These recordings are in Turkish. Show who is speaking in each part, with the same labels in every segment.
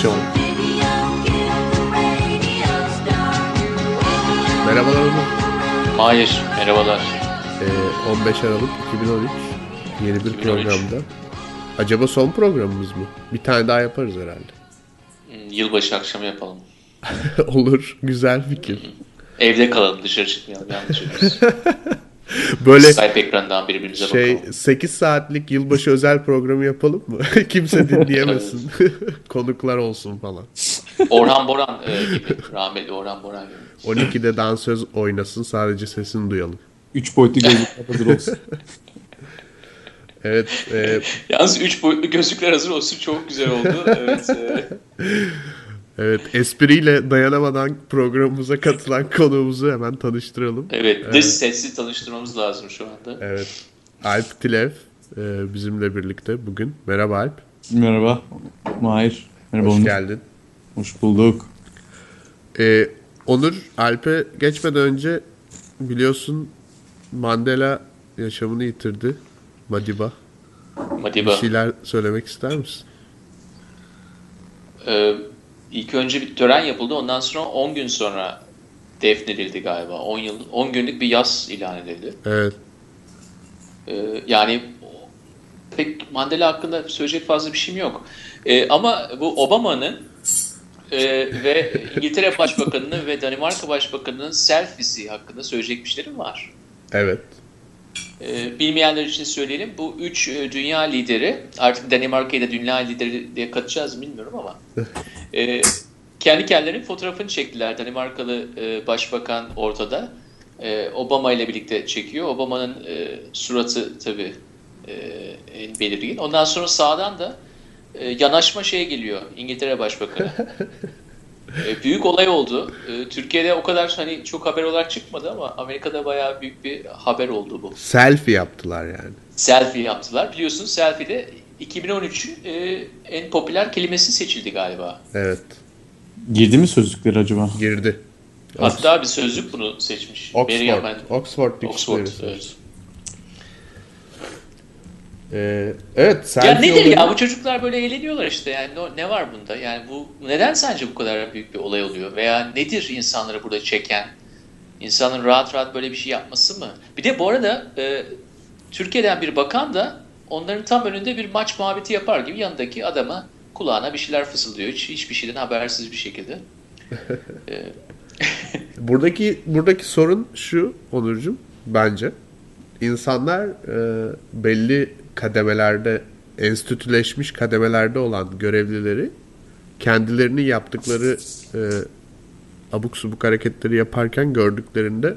Speaker 1: Adaptasyon Merhabalar Onur.
Speaker 2: Hayır, merhabalar.
Speaker 1: Ee, 15 Aralık 2013 yeni bir
Speaker 2: 2013.
Speaker 1: programda. Acaba son programımız mı? Bir tane daha yaparız herhalde.
Speaker 2: Hmm, Yılbaşı akşamı yapalım.
Speaker 1: Olur. Güzel fikir.
Speaker 2: Evde kalalım, dışarı çıkmayalım. Yanlış.
Speaker 1: Böyle
Speaker 2: Skype ekrandan birbirimize
Speaker 1: şey
Speaker 2: bakalım.
Speaker 1: 8 saatlik yılbaşı özel programı yapalım mı? Kimse dinleyemesin. Konuklar olsun falan.
Speaker 2: Orhan Boran e, gibi. Rahmetli Orhan Boran gibi.
Speaker 1: 12'de dansöz oynasın sadece sesini duyalım.
Speaker 3: Üç boyutlu gözlükler hazır olsun.
Speaker 1: Evet. e,
Speaker 2: Yalnız 3 boyutlu gözlükler hazır olsun. Çok güzel oldu. Evet. e,
Speaker 1: evet. Espriyle dayanamadan programımıza katılan konuğumuzu hemen tanıştıralım.
Speaker 2: evet. Dış sesli tanıştırmamız lazım şu anda.
Speaker 1: Evet. Alp Tilev e, bizimle birlikte bugün. Merhaba Alp.
Speaker 3: Merhaba. Mahir. Merhaba
Speaker 1: Hoş
Speaker 3: Onur.
Speaker 1: geldin.
Speaker 3: Hoş bulduk.
Speaker 1: Ee, Onur, Alp'e geçmeden önce biliyorsun Mandela yaşamını yitirdi. Madiba. Bir
Speaker 2: Madiba.
Speaker 1: şeyler söylemek ister misin?
Speaker 2: Ee, ilk önce bir tören yapıldı. Ondan sonra 10 gün sonra defnedildi galiba. 10 yıl 10 günlük bir yaz ilan edildi.
Speaker 1: Evet.
Speaker 2: Ee, yani pek Mandela hakkında söyleyecek fazla bir şeyim yok. Ee, ama bu Obama'nın e, ve İngiltere Başbakanı'nın ve Danimarka Başbakanı'nın selfiesi hakkında söyleyecek bir şeylerim var.
Speaker 1: Evet.
Speaker 2: Ee, bilmeyenler için söyleyelim. Bu üç e, dünya lideri, artık Danimarka'yı da dünya lideri diye katacağız bilmiyorum ama e, kendi kendilerinin fotoğrafını çektiler. Danimarkalı e, başbakan ortada. E, Obama ile birlikte çekiyor. Obama'nın e, suratı tabii e, belirgin. Ondan sonra sağdan da e, yanaşma şeye geliyor. İngiltere Başbakanı. E, büyük olay oldu. E, Türkiye'de o kadar hani çok haber olarak çıkmadı ama Amerika'da bayağı büyük bir haber oldu bu
Speaker 1: Selfie yaptılar yani.
Speaker 2: selfie yaptılar. Biliyorsunuz selfie de 2013'ün e, en popüler kelimesi seçildi galiba.
Speaker 1: Evet.
Speaker 3: Girdi mi sözlükleri acaba?
Speaker 1: Girdi.
Speaker 2: Hatta bir sözlük bunu seçmiş.
Speaker 1: Oxford. Oxford
Speaker 2: Oxford.
Speaker 1: Dictionary.
Speaker 2: Evet.
Speaker 1: Ee, evet.
Speaker 2: Ya nedir
Speaker 1: olayı-
Speaker 2: ya bu çocuklar böyle eğleniyorlar işte yani ne, ne var bunda yani bu neden sence bu kadar büyük bir olay oluyor veya nedir insanları burada çeken insanın rahat rahat böyle bir şey yapması mı? Bir de bu arada e, Türkiye'den bir bakan da onların tam önünde bir maç muhabbeti yapar gibi yanındaki adama kulağına bir şeyler fısıldıyor hiç hiçbir şeyden habersiz bir şekilde. E,
Speaker 1: Buradaki buradaki sorun şu Onurcuğum bence. İnsanlar e, belli kademelerde enstitüleşmiş kademelerde olan görevlileri kendilerini yaptıkları e, abuk subuk hareketleri yaparken gördüklerinde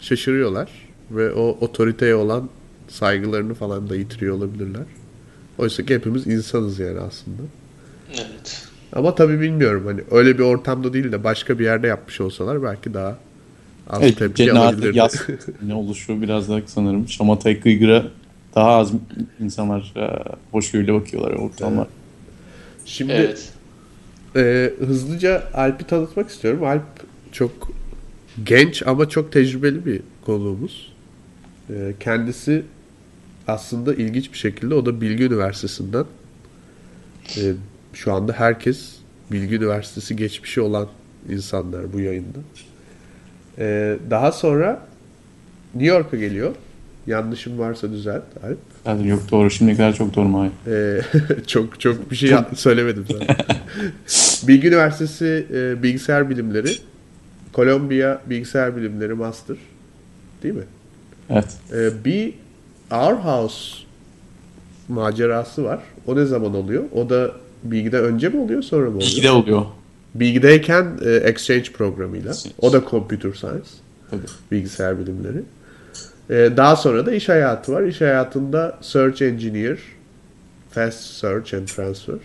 Speaker 1: şaşırıyorlar ve o otoriteye olan saygılarını falan da yitiriyor olabilirler. Oysa ki hepimiz insanız yani aslında.
Speaker 2: evet.
Speaker 1: Ama tabii bilmiyorum hani öyle bir ortamda değil de başka bir yerde yapmış olsalar belki daha az
Speaker 3: Evet,
Speaker 1: tepki
Speaker 3: cennet
Speaker 1: alabilirdi.
Speaker 3: yaz ne oluşuyor biraz daha sanırım. Şamata Kıygır'a daha az insanlar e, hoşgörüyle bakıyorlar ortamlar.
Speaker 1: Şimdi
Speaker 2: Evet.
Speaker 1: e, hızlıca Alp'i tanıtmak istiyorum. Alp çok genç ama çok tecrübeli bir konuğumuz. E, kendisi aslında ilginç bir şekilde o da Bilgi Üniversitesi'nden. E, şu anda herkes Bilgi Üniversitesi geçmişi olan insanlar bu yayında. E, daha sonra New York'a geliyor. Yanlışım varsa düzelt Alp.
Speaker 3: Yani yok doğru. Şimdiye kadar çok doğru Mahir.
Speaker 1: Ee, çok çok bir şey söylemedim zaten. Bilgi Üniversitesi e, Bilgisayar Bilimleri, Kolombiya Bilgisayar Bilimleri Master. Değil mi?
Speaker 3: Evet.
Speaker 1: Ee, bir Our House macerası var. O ne zaman oluyor? O da Bilgi'de önce mi oluyor sonra mı oluyor?
Speaker 3: İkide oluyor.
Speaker 1: Bilgi'deyken e, Exchange programıyla.
Speaker 3: Exchange.
Speaker 1: O da Computer Science.
Speaker 3: Tabii.
Speaker 1: Bilgisayar bilimleri. Ee, daha sonra da iş hayatı var. İş hayatında Search Engineer, Fast Search and Transfer.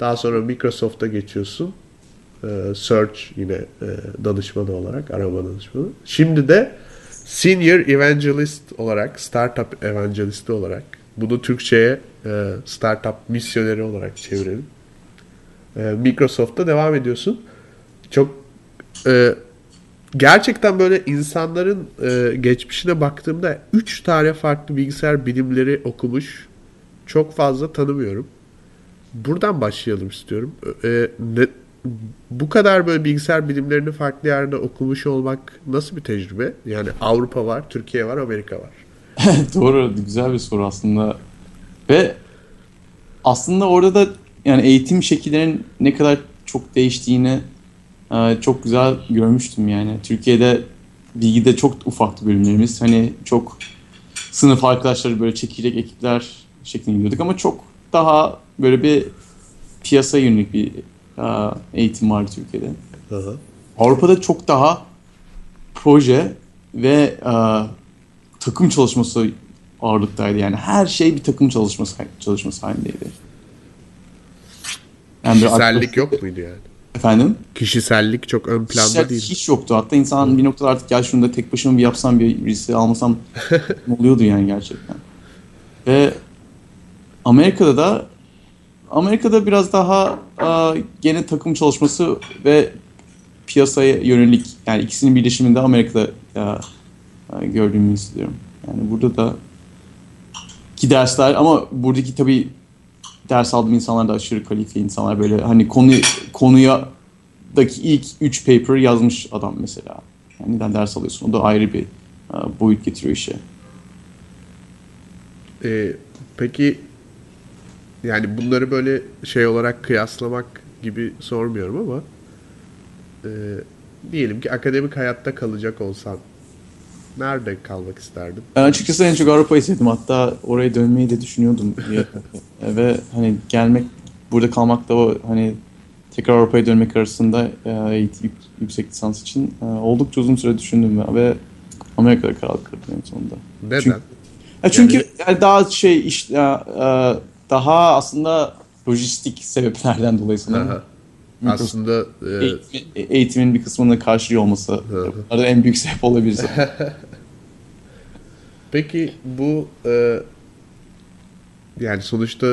Speaker 1: Daha sonra Microsoft'a geçiyorsun. Ee, Search yine e, danışmanı olarak, arama danışmanı. Şimdi de Senior Evangelist olarak, Startup Evangelisti olarak, bunu Türkçe'ye e, Startup Misyoneri olarak çevirelim. E, Microsoft'ta devam ediyorsun. Çok e, gerçekten böyle insanların e, geçmişine baktığımda 3 tane farklı bilgisayar bilimleri okumuş çok fazla tanımıyorum. buradan başlayalım istiyorum. Ee, ne, bu kadar böyle bilgisayar bilimlerini farklı yerde okumuş olmak nasıl bir tecrübe? Yani Avrupa var, Türkiye var, Amerika var.
Speaker 3: Doğru, güzel bir soru aslında. Ve aslında orada da yani eğitim şekillerinin ne kadar çok değiştiğini e, çok güzel görmüştüm yani. Türkiye'de bilgide çok ufaktı bölümlerimiz. Hani çok sınıf arkadaşları böyle çekirdek ekipler şeklinde gidiyorduk ama çok daha böyle bir piyasa yönelik bir e, eğitim vardı Türkiye'de.
Speaker 1: Hı hı.
Speaker 3: Avrupa'da çok daha proje ve e, takım çalışması ağırlıktaydı. Yani her şey bir takım çalışması çalışması halindeydi.
Speaker 1: Yani Kişisellik yok muydu yani?
Speaker 3: Efendim?
Speaker 1: Kişisellik çok ön planda
Speaker 3: Kişisel
Speaker 1: değil.
Speaker 3: Hiç yoktu. Hatta insan bir noktada artık gel şunu da tek başıma bir yapsam bir birisi almasam ne oluyordu yani gerçekten. Ve Amerika'da da Amerika'da biraz daha a, gene takım çalışması ve piyasaya yönelik yani ikisinin birleşiminde Amerika'da a, a, gördüğümü istiyorum. Yani burada da ki dersler ama buradaki tabii ders aldığım insanlar da aşırı kalifiye insanlar böyle hani konu konuya daki ilk 3 paper yazmış adam mesela. Yani neden ders alıyorsun? O da ayrı bir a, boyut getiriyor işe.
Speaker 1: Ee, peki yani bunları böyle şey olarak kıyaslamak gibi sormuyorum ama e, diyelim ki akademik hayatta kalacak olsan nerede kalmak isterdin?
Speaker 3: Ben açıkçası en çok Avrupa'yı sevdim. Hatta oraya dönmeyi de düşünüyordum. Ve hani gelmek, burada kalmak da o hani tekrar Avrupa'ya dönmek arasında e, yüksek lisans için e, oldukça uzun süre düşündüm ve Amerika'da karar kırdım en sonunda.
Speaker 1: Neden?
Speaker 3: Çünkü, ya çünkü yani daha şey iş e, daha aslında lojistik sebeplerden dolayı sanırım.
Speaker 1: Aslında e,
Speaker 3: Eğitim- eğitimin bir kısmını karşılıyor olması. Bunlar da en büyük sebep olabilir.
Speaker 1: peki bu e, yani sonuçta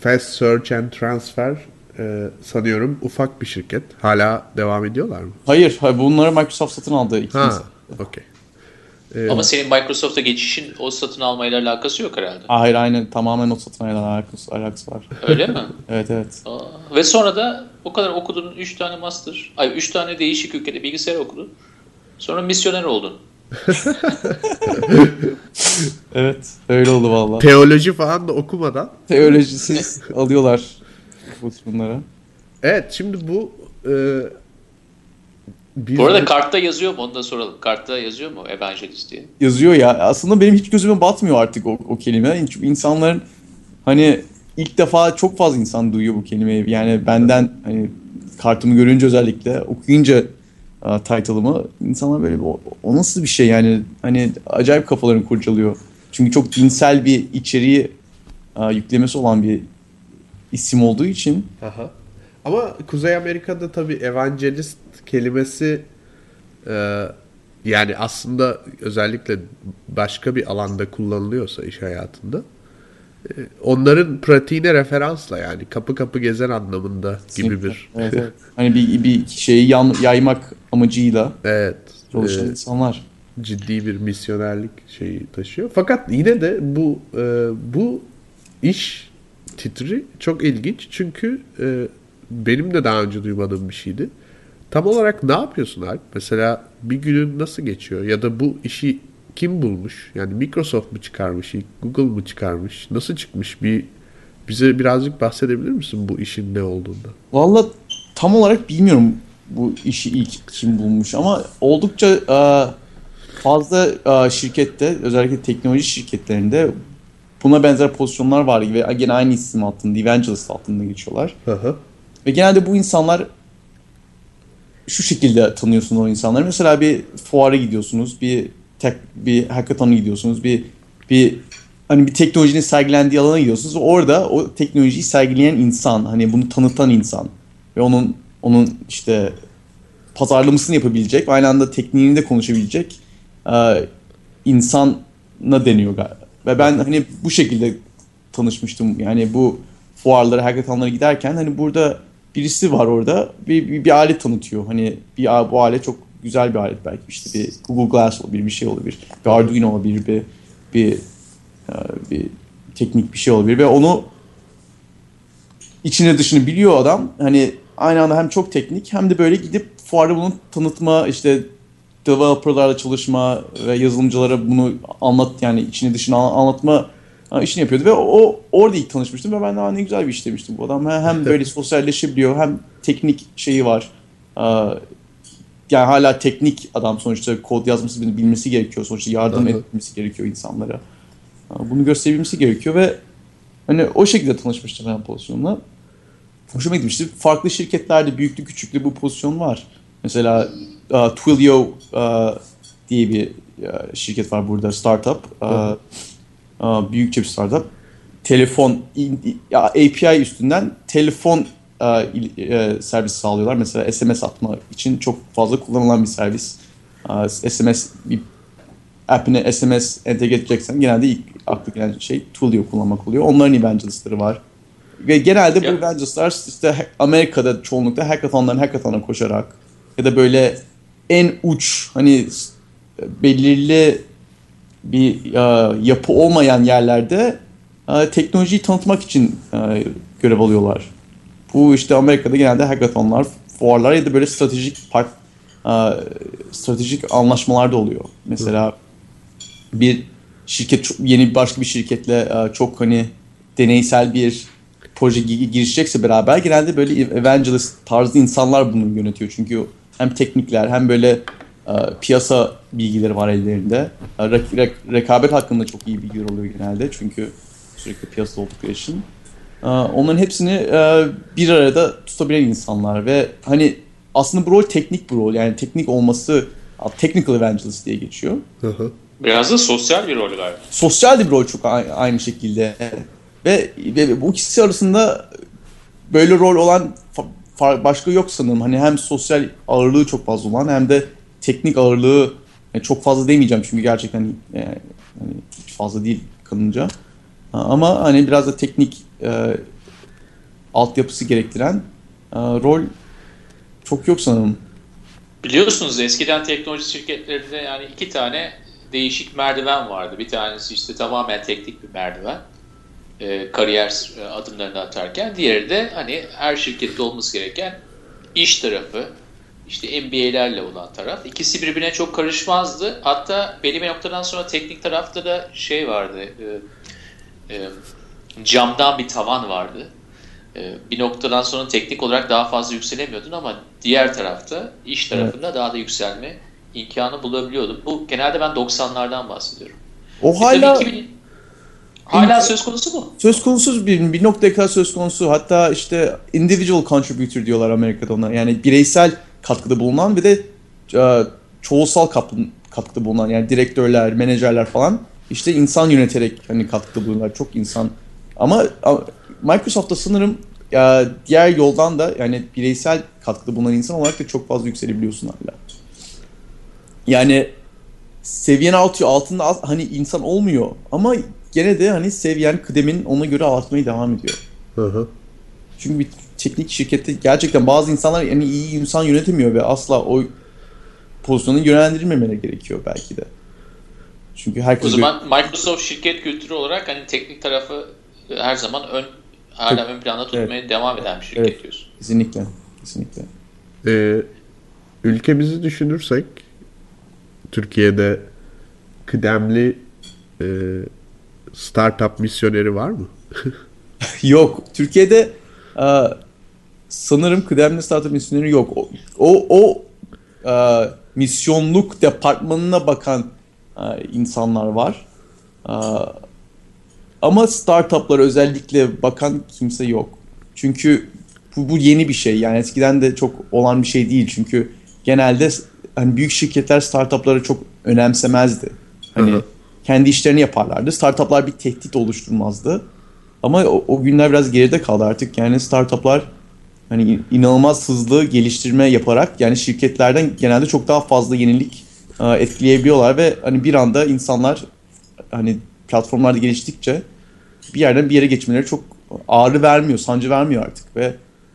Speaker 1: Fast Search and Transfer e, sanıyorum ufak bir şirket. Hala devam ediyorlar mı?
Speaker 3: Hayır, hayır, bunları Microsoft satın aldı.
Speaker 1: Ha, okey. E,
Speaker 2: Ama senin Microsoft'a geçişin o satın almayla alakası yok herhalde.
Speaker 3: Hayır aynen tamamen o satın almadan alakası, alakası var.
Speaker 2: Öyle mi?
Speaker 3: Evet evet.
Speaker 2: Aa, ve sonra da o kadar okudun 3 tane master, ay 3 tane değişik ülkede bilgisayar okudun. Sonra misyoner oldun.
Speaker 3: Evet öyle oldu valla.
Speaker 1: teoloji falan da okumadan
Speaker 3: Teolojisiz alıyorlar bu bunlara.
Speaker 1: Evet şimdi bu e, biz
Speaker 2: Bu arada kartta yazıyor mu onu da soralım. Kartta yazıyor mu evangelist diye?
Speaker 3: Yazıyor ya aslında benim hiç gözüme batmıyor artık o, o kelime. Çünkü insanların hani ilk defa çok fazla insan duyuyor bu kelimeyi. Yani benden hani kartımı görünce özellikle okuyunca uh, title'ımı insanlar böyle o, o nasıl bir şey yani hani acayip kafalarını kurcalıyor. Çünkü çok dinsel bir içeriği uh, yüklemesi olan bir isim olduğu için
Speaker 1: Aha. Ama Kuzey Amerika'da tabii evangelist kelimesi e, yani aslında özellikle başka bir alanda kullanılıyorsa iş hayatında e, onların pratiğine referansla yani kapı kapı gezen anlamında gibi bir
Speaker 3: Evet, evet. hani bir, bir şeyi yan, yaymak amacıyla
Speaker 1: evet
Speaker 3: çalışan
Speaker 1: e,
Speaker 3: insanlar.
Speaker 1: ciddi bir misyonerlik şeyi taşıyor. Fakat yine de bu e, bu iş titri çok ilginç çünkü e, benim de daha önce duymadığım bir şeydi. Tam olarak ne yapıyorsun Alp? Mesela bir günün nasıl geçiyor? Ya da bu işi kim bulmuş? Yani Microsoft mu çıkarmış, Google mu çıkarmış? Nasıl çıkmış? Bir bize birazcık bahsedebilir misin bu işin ne olduğundan?
Speaker 3: Valla tam olarak bilmiyorum bu işi ilk kim bulmuş ama oldukça e, fazla e, şirkette özellikle teknoloji şirketlerinde buna benzer pozisyonlar var ve gene aynı isim altında evangelist altında geçiyorlar.
Speaker 1: Hı hı.
Speaker 3: Ve genelde bu insanlar şu şekilde tanıyorsun o insanları. Mesela bir fuara gidiyorsunuz, bir tek bir hackathon'a gidiyorsunuz, bir bir hani bir teknolojinin sergilendiği alana gidiyorsunuz. Orada o teknolojiyi sergileyen insan, hani bunu tanıtan insan ve onun onun işte pazarlamasını yapabilecek aynı anda tekniğini de konuşabilecek e, insana deniyor galiba. Ve ben hani bu şekilde tanışmıştım. Yani bu fuarlara, hackathonlara giderken hani burada birisi var orada bir, bir, bir alet tanıtıyor. Hani bir bu alet çok güzel bir alet belki işte bir Google Glass olabilir, bir şey olabilir. Bir Arduino olabilir, bir bir e, bir teknik bir şey olabilir ve onu içine dışını biliyor adam. Hani aynı anda hem çok teknik hem de böyle gidip fuarda bunu tanıtma işte developerlarla çalışma ve yazılımcılara bunu anlat yani içini dışını anlatma işini yapıyordu ve o orada ilk tanışmıştım ve ben de ne güzel bir iş demiştim. Bu adam hem böyle sosyalleşebiliyor hem teknik şeyi var. Yani hala teknik adam sonuçta kod yazması bilmesi gerekiyor. Sonuçta yardım Aha. etmesi gerekiyor insanlara. Bunu gösterebilmesi gerekiyor ve hani o şekilde tanışmıştım ben pozisyonla. Hoşuma gitmişti. Farklı şirketlerde büyüklü küçüklü bu pozisyon var. Mesela uh, Twilio uh, diye bir şirket var burada startup. Uh, büyükçe bir startup. Telefon ya API üstünden telefon uh, uh, servis sağlıyorlar. Mesela SMS atma için çok fazla kullanılan bir servis. SMS bir app'ine SMS entegre edeceksen genelde ilk aklı gelen şey Twilio kullanmak oluyor. Onların evangelistleri var. Ve genelde bu evangelistler işte Amerika'da çoğunlukla hackathonların hackathon'a koşarak ya da böyle en uç hani belirli bir e, yapı olmayan yerlerde e, teknolojiyi tanıtmak için e, görev alıyorlar. Bu işte Amerika'da genelde hackathonlar, fuarlar ya da böyle stratejik part, e, stratejik anlaşmalar da oluyor. Mesela bir şirket yeni başka bir şirketle e, çok hani deneysel bir proje girişecekse beraber genelde böyle evangelist tarzı insanlar bunu yönetiyor. Çünkü hem teknikler hem böyle piyasa bilgileri var ellerinde. E, re, re, rekabet hakkında çok iyi bilgiler oluyor genelde çünkü sürekli piyasa oldukları için. E, onların hepsini e, bir arada tutabilen insanlar ve hani aslında bu rol teknik bir rol yani teknik olması technical evangelist diye geçiyor.
Speaker 2: Biraz da sosyal bir rol galiba.
Speaker 3: Sosyal bir rol çok aynı şekilde. Ve, ve bu ikisi arasında böyle rol olan başka yok sanırım. Hani hem sosyal ağırlığı çok fazla olan hem de teknik ağırlığı yani çok fazla demeyeceğim çünkü gerçekten yani, e, hiç fazla değil kalınca. Ama hani biraz da teknik e, altyapısı gerektiren e, rol çok yok sanırım.
Speaker 2: Biliyorsunuz eskiden teknoloji şirketlerinde yani iki tane değişik merdiven vardı. Bir tanesi işte tamamen teknik bir merdiven e, kariyer e, adımlarını atarken diğeri de hani her şirkette olması gereken iş tarafı işte MBA'lerle olan taraf. İkisi birbirine çok karışmazdı. Hatta belli bir noktadan sonra teknik tarafta da şey vardı. E, e, camdan bir tavan vardı. E, bir noktadan sonra teknik olarak daha fazla yükselemiyordun ama diğer tarafta iş tarafında evet. daha da yükselme imkanı bulabiliyordun. Bu genelde ben 90'lardan bahsediyorum.
Speaker 3: O e, hala 2000,
Speaker 2: Hala söz konusu mu?
Speaker 3: Söz konusu bir, bir noktaya kadar söz konusu. Hatta işte individual contributor diyorlar Amerika'da ona. Yani bireysel katkıda bulunan ve de e, çoğulsal katkıda bulunan yani direktörler, menajerler falan işte insan yöneterek hani katkıda bulunuyorlar. Çok insan. Ama Microsoft'ta sanırım ya, diğer yoldan da yani bireysel katkıda bulunan insan olarak da çok fazla yükselebiliyorsun hala. Yani seviyen artıyor. Altında hani insan olmuyor. Ama gene de hani seviyen kıdemin ona göre artmaya devam ediyor. Hı hı. Çünkü bir teknik şirkette gerçekten bazı insanlar yani iyi insan yönetemiyor ve asla o pozisyonu yönlendirilmemeleri gerekiyor belki de. Çünkü herkes...
Speaker 2: O zaman Microsoft şirket kültürü olarak hani teknik tarafı her zaman ön hala ön planda tutmaya evet. devam eden bir şirket evet. diyorsun.
Speaker 3: Kesinlikle. Kesinlikle.
Speaker 1: Ee, ülkemizi düşünürsek Türkiye'de kıdemli e, startup misyoneri var mı?
Speaker 3: yok. Türkiye'de e, sanırım kıdemli startup misyoneri yok. O o, o e, misyonluk departmanına bakan e, insanlar var. E, ama startuplara özellikle bakan kimse yok. Çünkü bu, bu yeni bir şey. Yani eskiden de çok olan bir şey değil. Çünkü genelde hani büyük şirketler startupları çok önemsemezdi. Hani Hı-hı kendi işlerini yaparlardı. Startuplar bir tehdit oluşturmazdı. Ama o, o günler biraz geride kaldı artık. Yani startuplar hani inanılmaz hızlı geliştirme yaparak yani şirketlerden genelde çok daha fazla yenilik e, etkileyebiliyorlar ve hani bir anda insanlar hani platformlarda geliştikçe bir yerden bir yere geçmeleri çok ağrı vermiyor, sancı vermiyor artık ve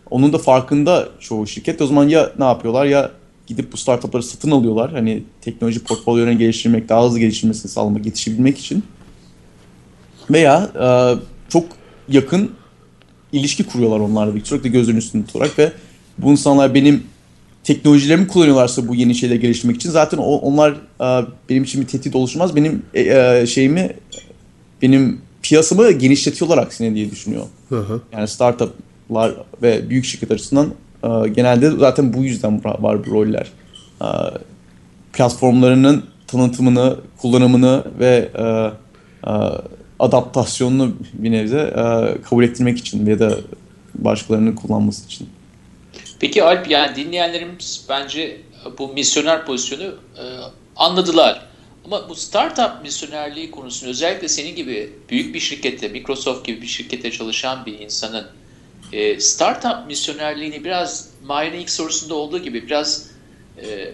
Speaker 3: onun da farkında çoğu şirket. O zaman ya ne yapıyorlar ya gidip bu startupları satın alıyorlar. Hani teknoloji portfolyolarını geliştirmek, daha hızlı geliştirmesini sağlamak, yetişebilmek için. Veya e, çok yakın ilişki kuruyorlar onlarla bir sürekli gözünün üstünde tutarak ve bu insanlar benim teknolojilerimi kullanıyorlarsa bu yeni şeyleri geliştirmek için zaten o, onlar e, benim için bir tehdit oluşmaz. Benim e, e, şeyimi benim piyasamı genişletiyorlar aksine diye düşünüyor.
Speaker 1: Hı hı.
Speaker 3: Yani startuplar ve büyük şirket açısından e, genelde zaten bu yüzden var, var bu roller. E, platformlarının tanıtımını, kullanımını ve e, e, adaptasyonunu bir nebze e, kabul ettirmek için ya da başkalarının kullanması için.
Speaker 2: Peki Alp yani dinleyenlerimiz bence bu misyoner pozisyonu e, anladılar. Ama bu startup misyonerliği konusunu özellikle senin gibi büyük bir şirkette, Microsoft gibi bir şirkette çalışan bir insanın e, startup misyonerliğini biraz Mahir'in ilk sorusunda olduğu gibi biraz e,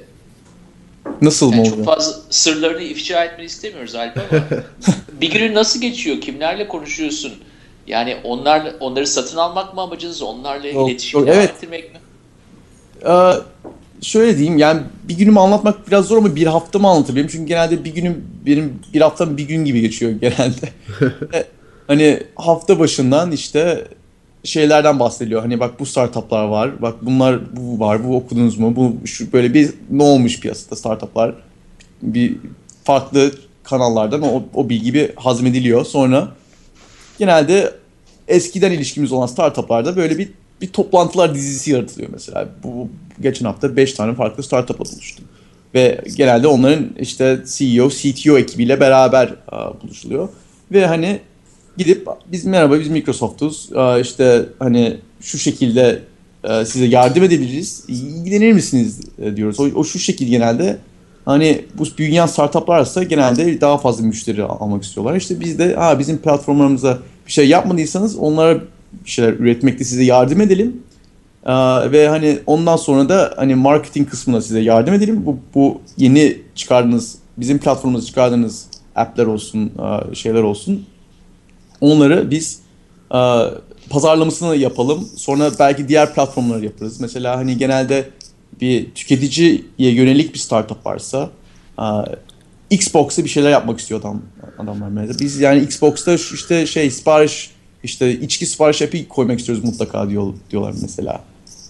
Speaker 3: Nasıl
Speaker 2: yani
Speaker 3: mı
Speaker 2: çok fazla sırlarını ifşa etmeni istemiyoruz Alp ama bir günün nasıl geçiyor? Kimlerle konuşuyorsun? Yani onlar onları satın almak mı amacınız? Onlarla
Speaker 3: Yok,
Speaker 2: iletişim
Speaker 3: yok, evet.
Speaker 2: ettirmek mi?
Speaker 3: Ee, şöyle diyeyim yani bir günümü anlatmak biraz zor ama bir haftamı anlatabilirim. Çünkü genelde bir günüm benim bir haftam bir gün gibi geçiyor genelde. Ve hani hafta başından işte şeylerden bahsediliyor. Hani bak bu startuplar var. Bak bunlar bu var. Bu okudunuz mu? Bu şu böyle bir ne olmuş piyasada startuplar? Bir farklı kanallardan o, o bilgi bir hazmediliyor. Sonra genelde eskiden ilişkimiz olan startuplarda böyle bir bir toplantılar dizisi yaratılıyor mesela. Bu geçen hafta 5 tane farklı startupla buluştum. Ve genelde onların işte CEO, CTO ekibiyle beraber aa, buluşuluyor. Ve hani gidip biz merhaba biz Microsoft'uz. İşte hani şu şekilde e, size yardım edebiliriz. İlgilenir misiniz e, diyoruz. O, o şu şekil genelde hani bu büyüyen startuplarsa genelde daha fazla müşteri al- almak istiyorlar. İşte biz de ha, bizim platformlarımıza bir şey yapmadıysanız onlara bir şeyler üretmekte size yardım edelim. Aa, ve hani ondan sonra da hani marketing kısmına size yardım edelim. Bu, bu yeni çıkardığınız, bizim platformumuzda çıkardığınız app'ler olsun, şeyler olsun. Onları biz aa, pazarlamasını yapalım. Sonra belki diğer platformları yaparız. Mesela hani genelde bir tüketiciye yönelik bir startup varsa aa, Xbox'ta bir şeyler yapmak istiyor adam adamlar mesela. Biz yani Xbox'ta işte şey sipariş işte içki sipariş app'i koymak istiyoruz mutlaka diyor, diyorlar mesela.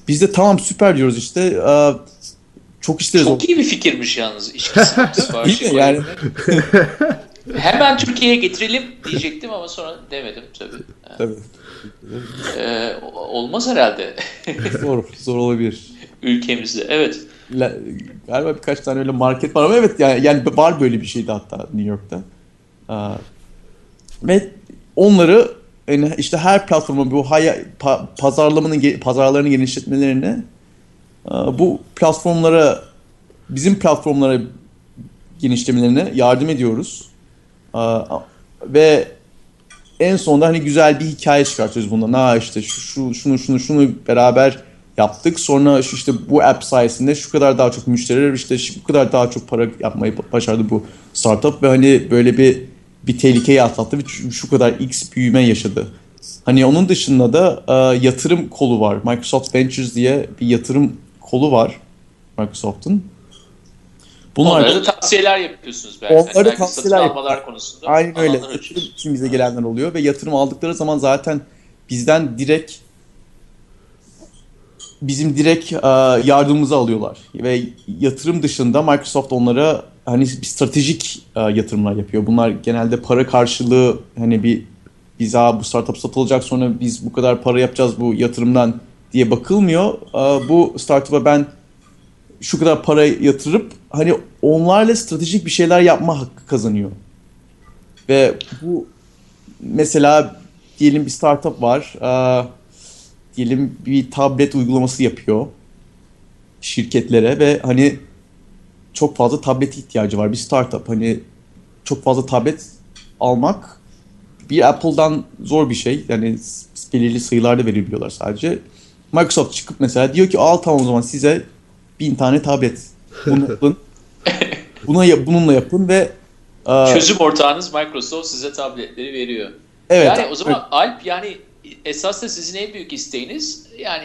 Speaker 3: Biz de tamam süper diyoruz işte. Aa, çok isteriz.
Speaker 2: Çok iyi bir fikirmiş yalnız.
Speaker 3: Değil mi? Yani
Speaker 2: Hemen Türkiye'ye getirelim diyecektim ama sonra demedim tabii.
Speaker 3: tabii.
Speaker 2: Ee, olmaz herhalde
Speaker 3: Zor, zor olabilir.
Speaker 2: ülkemizde. Evet.
Speaker 3: La- galiba birkaç tane öyle market var ama evet yani, yani var böyle bir şeydi hatta New York'ta. Aa, ve onları yani işte her platforma bu haya, pa- pazarlamanın pazarlarını genişletmelerini aa, bu platformlara bizim platformlara genişlemelerine yardım ediyoruz. Ve en sonunda hani güzel bir hikaye çıkartıyoruz bundan. Ha işte şu, şu şunu şunu şunu beraber yaptık. Sonra şu işte bu app sayesinde şu kadar daha çok müşteriler işte şu kadar daha çok para yapmayı başardı bu startup ve hani böyle bir bir tehlikeyi atlattı ve şu kadar x büyüme yaşadı. Hani onun dışında da e, yatırım kolu var. Microsoft Ventures diye bir yatırım kolu var Microsoft'un. Bunlar
Speaker 2: Onlara
Speaker 3: da
Speaker 2: tavsiyeler yapıyorsunuz belki.
Speaker 3: Onlara
Speaker 2: belki
Speaker 3: tavsiyeler
Speaker 2: satın almalar konusunda.
Speaker 3: Aynen öyle. Yatırım için bize gelenler oluyor ve yatırım aldıkları zaman zaten bizden direkt bizim direkt e, yardımımızı alıyorlar. Ve yatırım dışında Microsoft onlara hani bir stratejik e, yatırımlar yapıyor. Bunlar genelde para karşılığı hani bir biz "Aa, bu startup satılacak sonra biz bu kadar para yapacağız bu yatırımdan diye bakılmıyor. E, bu startup'a ben şu kadar para yatırıp hani onlarla stratejik bir şeyler yapma hakkı kazanıyor. Ve bu mesela diyelim bir startup var. eee, diyelim bir tablet uygulaması yapıyor şirketlere ve hani çok fazla tablet ihtiyacı var bir startup. Hani çok fazla tablet almak bir Apple'dan zor bir şey. Yani belirli sayılarda verebiliyorlar sadece. Microsoft çıkıp mesela diyor ki al tamam o zaman size bin tane tablet. Bunu yapın. Buna yap- bununla yapın ve e,
Speaker 2: Çözüm ortağınız Microsoft size tabletleri veriyor.
Speaker 3: evet.
Speaker 2: yani o zaman
Speaker 3: evet.
Speaker 2: Alp yani esas da sizin en büyük isteğiniz yani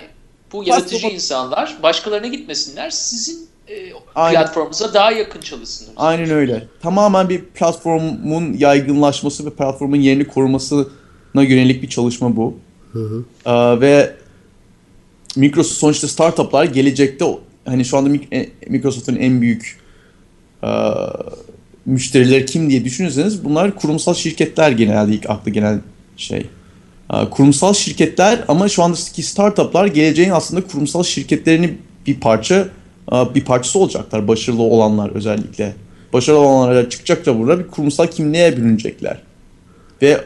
Speaker 2: bu yaratıcı
Speaker 3: Platform-
Speaker 2: insanlar başkalarına gitmesinler. Sizin e, platformunuza daha yakın çalışsınlar.
Speaker 3: Aynen öyle. Tamamen bir platformun yaygınlaşması ve platformun yerini korumasına yönelik bir çalışma bu. Ee, ve Microsoft sonuçta startuplar gelecekte hani şu anda e, Microsoft'un en büyük e, müşterileri kim diye düşünürseniz bunlar kurumsal şirketler genelde ilk aklı gelen şey. E, kurumsal şirketler ama şu andaki startuplar geleceğin aslında kurumsal şirketlerini bir parça e, bir parçası olacaklar. Başarılı olanlar özellikle. Başarılı olanlar çıkacak da burada bir kurumsal kimliğe bürünecekler. Ve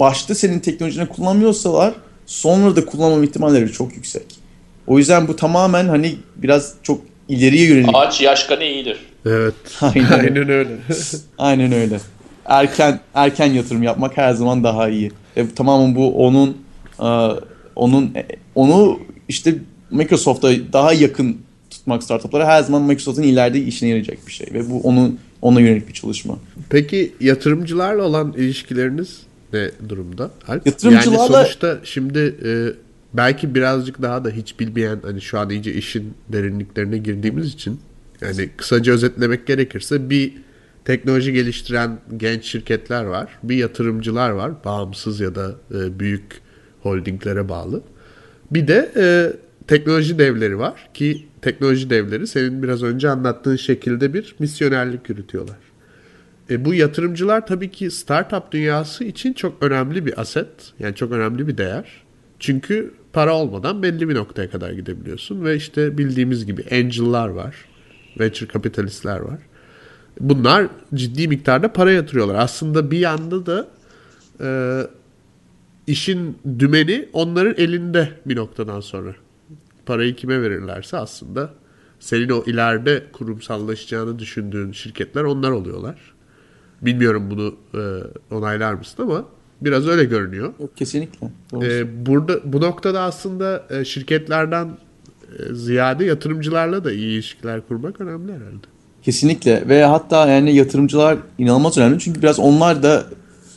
Speaker 3: başta senin teknolojini kullanmıyorsalar sonra da kullanmam ihtimalleri çok yüksek. O yüzden bu tamamen hani biraz çok ileriye yönelik.
Speaker 2: Ağaç yaşkanı iyidir.
Speaker 1: Evet.
Speaker 3: Aynen,
Speaker 1: Aynen öyle.
Speaker 3: Aynen öyle. Erken erken yatırım yapmak her zaman daha iyi. Ve tamamen bu onun e, onun e, onu işte Microsoft'a daha yakın tutmak startuplara her zaman Microsoft'un ileride işine yarayacak bir şey ve bu onun ona yönelik bir çalışma.
Speaker 1: Peki yatırımcılarla olan ilişkileriniz ne durumda? Alp?
Speaker 3: Yatırımcılarla-
Speaker 1: Yani sonuçta şimdi e, belki birazcık daha da hiç bilmeyen hani şu an iyice işin derinliklerine girdiğimiz için yani kısaca özetlemek gerekirse bir teknoloji geliştiren genç şirketler var. Bir yatırımcılar var. Bağımsız ya da e, büyük holdinglere bağlı. Bir de e, teknoloji devleri var ki teknoloji devleri senin biraz önce anlattığın şekilde bir misyonerlik yürütüyorlar. E, bu yatırımcılar tabii ki startup dünyası için çok önemli bir aset. Yani çok önemli bir değer. Çünkü para olmadan belli bir noktaya kadar gidebiliyorsun. Ve işte bildiğimiz gibi angel'lar var. Venture kapitalistler var. Bunlar ciddi miktarda para yatırıyorlar. Aslında bir yanda da e, işin dümeni onların elinde bir noktadan sonra. Parayı kime verirlerse aslında senin o ileride kurumsallaşacağını düşündüğün şirketler onlar oluyorlar. Bilmiyorum bunu e, onaylar mısın ama biraz öyle görünüyor.
Speaker 3: Yok kesinlikle. Doğru.
Speaker 1: E, burada bu noktada aslında e, şirketlerden e, ziyade yatırımcılarla da iyi ilişkiler kurmak önemli herhalde.
Speaker 3: Kesinlikle ve hatta yani yatırımcılar inanılmaz önemli çünkü biraz onlar da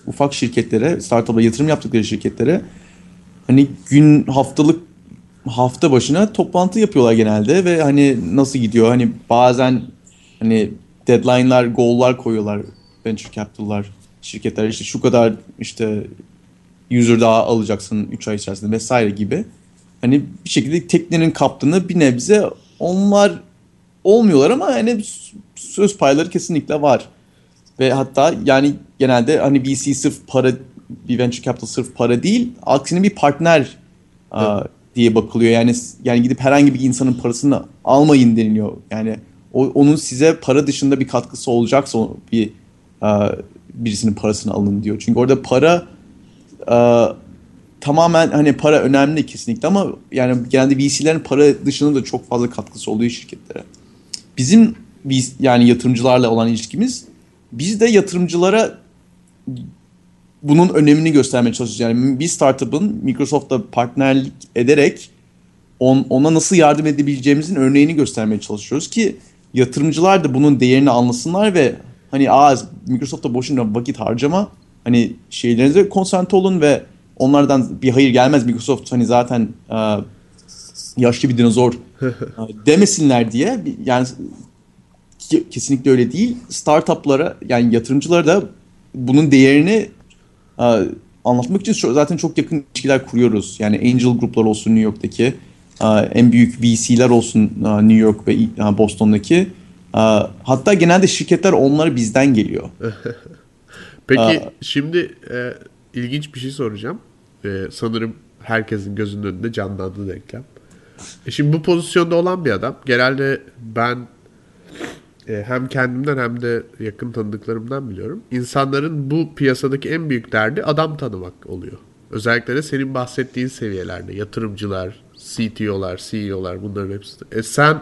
Speaker 3: ufak şirketlere, startup'a yatırım yaptıkları şirketlere hani gün haftalık hafta başına toplantı yapıyorlar genelde ve hani nasıl gidiyor hani bazen hani deadline'lar, goal'lar koyuyorlar venture capital'lar şirketler işte şu kadar işte user daha alacaksın 3 ay içerisinde vesaire gibi. Hani bir şekilde teknenin kaptanı bir nebze onlar olmuyorlar ama hani söz payları kesinlikle var. Ve hatta yani genelde hani VC sırf para bir venture capital sırf para değil aksine bir partner a, diye bakılıyor. Yani yani gidip herhangi bir insanın parasını almayın deniliyor. Yani o, onun size para dışında bir katkısı olacaksa bir a, birisinin parasını alın diyor. Çünkü orada para a, tamamen hani para önemli kesinlikle ama yani genelde VC'lerin para dışında da çok fazla katkısı oluyor şirketlere. Bizim biz yani yatırımcılarla olan ilişkimiz biz de yatırımcılara bunun önemini göstermeye çalışıyoruz. Yani bir startup'ın Microsoft'la partnerlik ederek on, ona nasıl yardım edebileceğimizin örneğini göstermeye çalışıyoruz ki yatırımcılar da bunun değerini anlasınlar ve hani aa Microsoft'ta boşuna vakit harcama hani şeylerinize konsantre olun ve onlardan bir hayır gelmez Microsoft hani zaten e, yaşlı bir dinozor e, demesinler diye yani kesinlikle öyle değil. Startuplara yani yatırımcılara da bunun değerini e, anlatmak için zaten çok yakın ilişkiler kuruyoruz. Yani angel gruplar olsun New York'taki, en büyük VC'ler olsun New York ve Boston'daki. E, hatta genelde şirketler onları bizden geliyor.
Speaker 1: Peki
Speaker 3: Aa.
Speaker 1: şimdi e, ilginç bir şey soracağım. E, sanırım herkesin gözünün önünde canlandı denklem. E şimdi bu pozisyonda olan bir adam. Genelde ben e, hem kendimden hem de yakın tanıdıklarımdan biliyorum. İnsanların bu piyasadaki en büyük derdi adam tanımak oluyor. Özellikle de senin bahsettiğin seviyelerde yatırımcılar, CTO'lar, CEO'lar bunların hepsi. E sen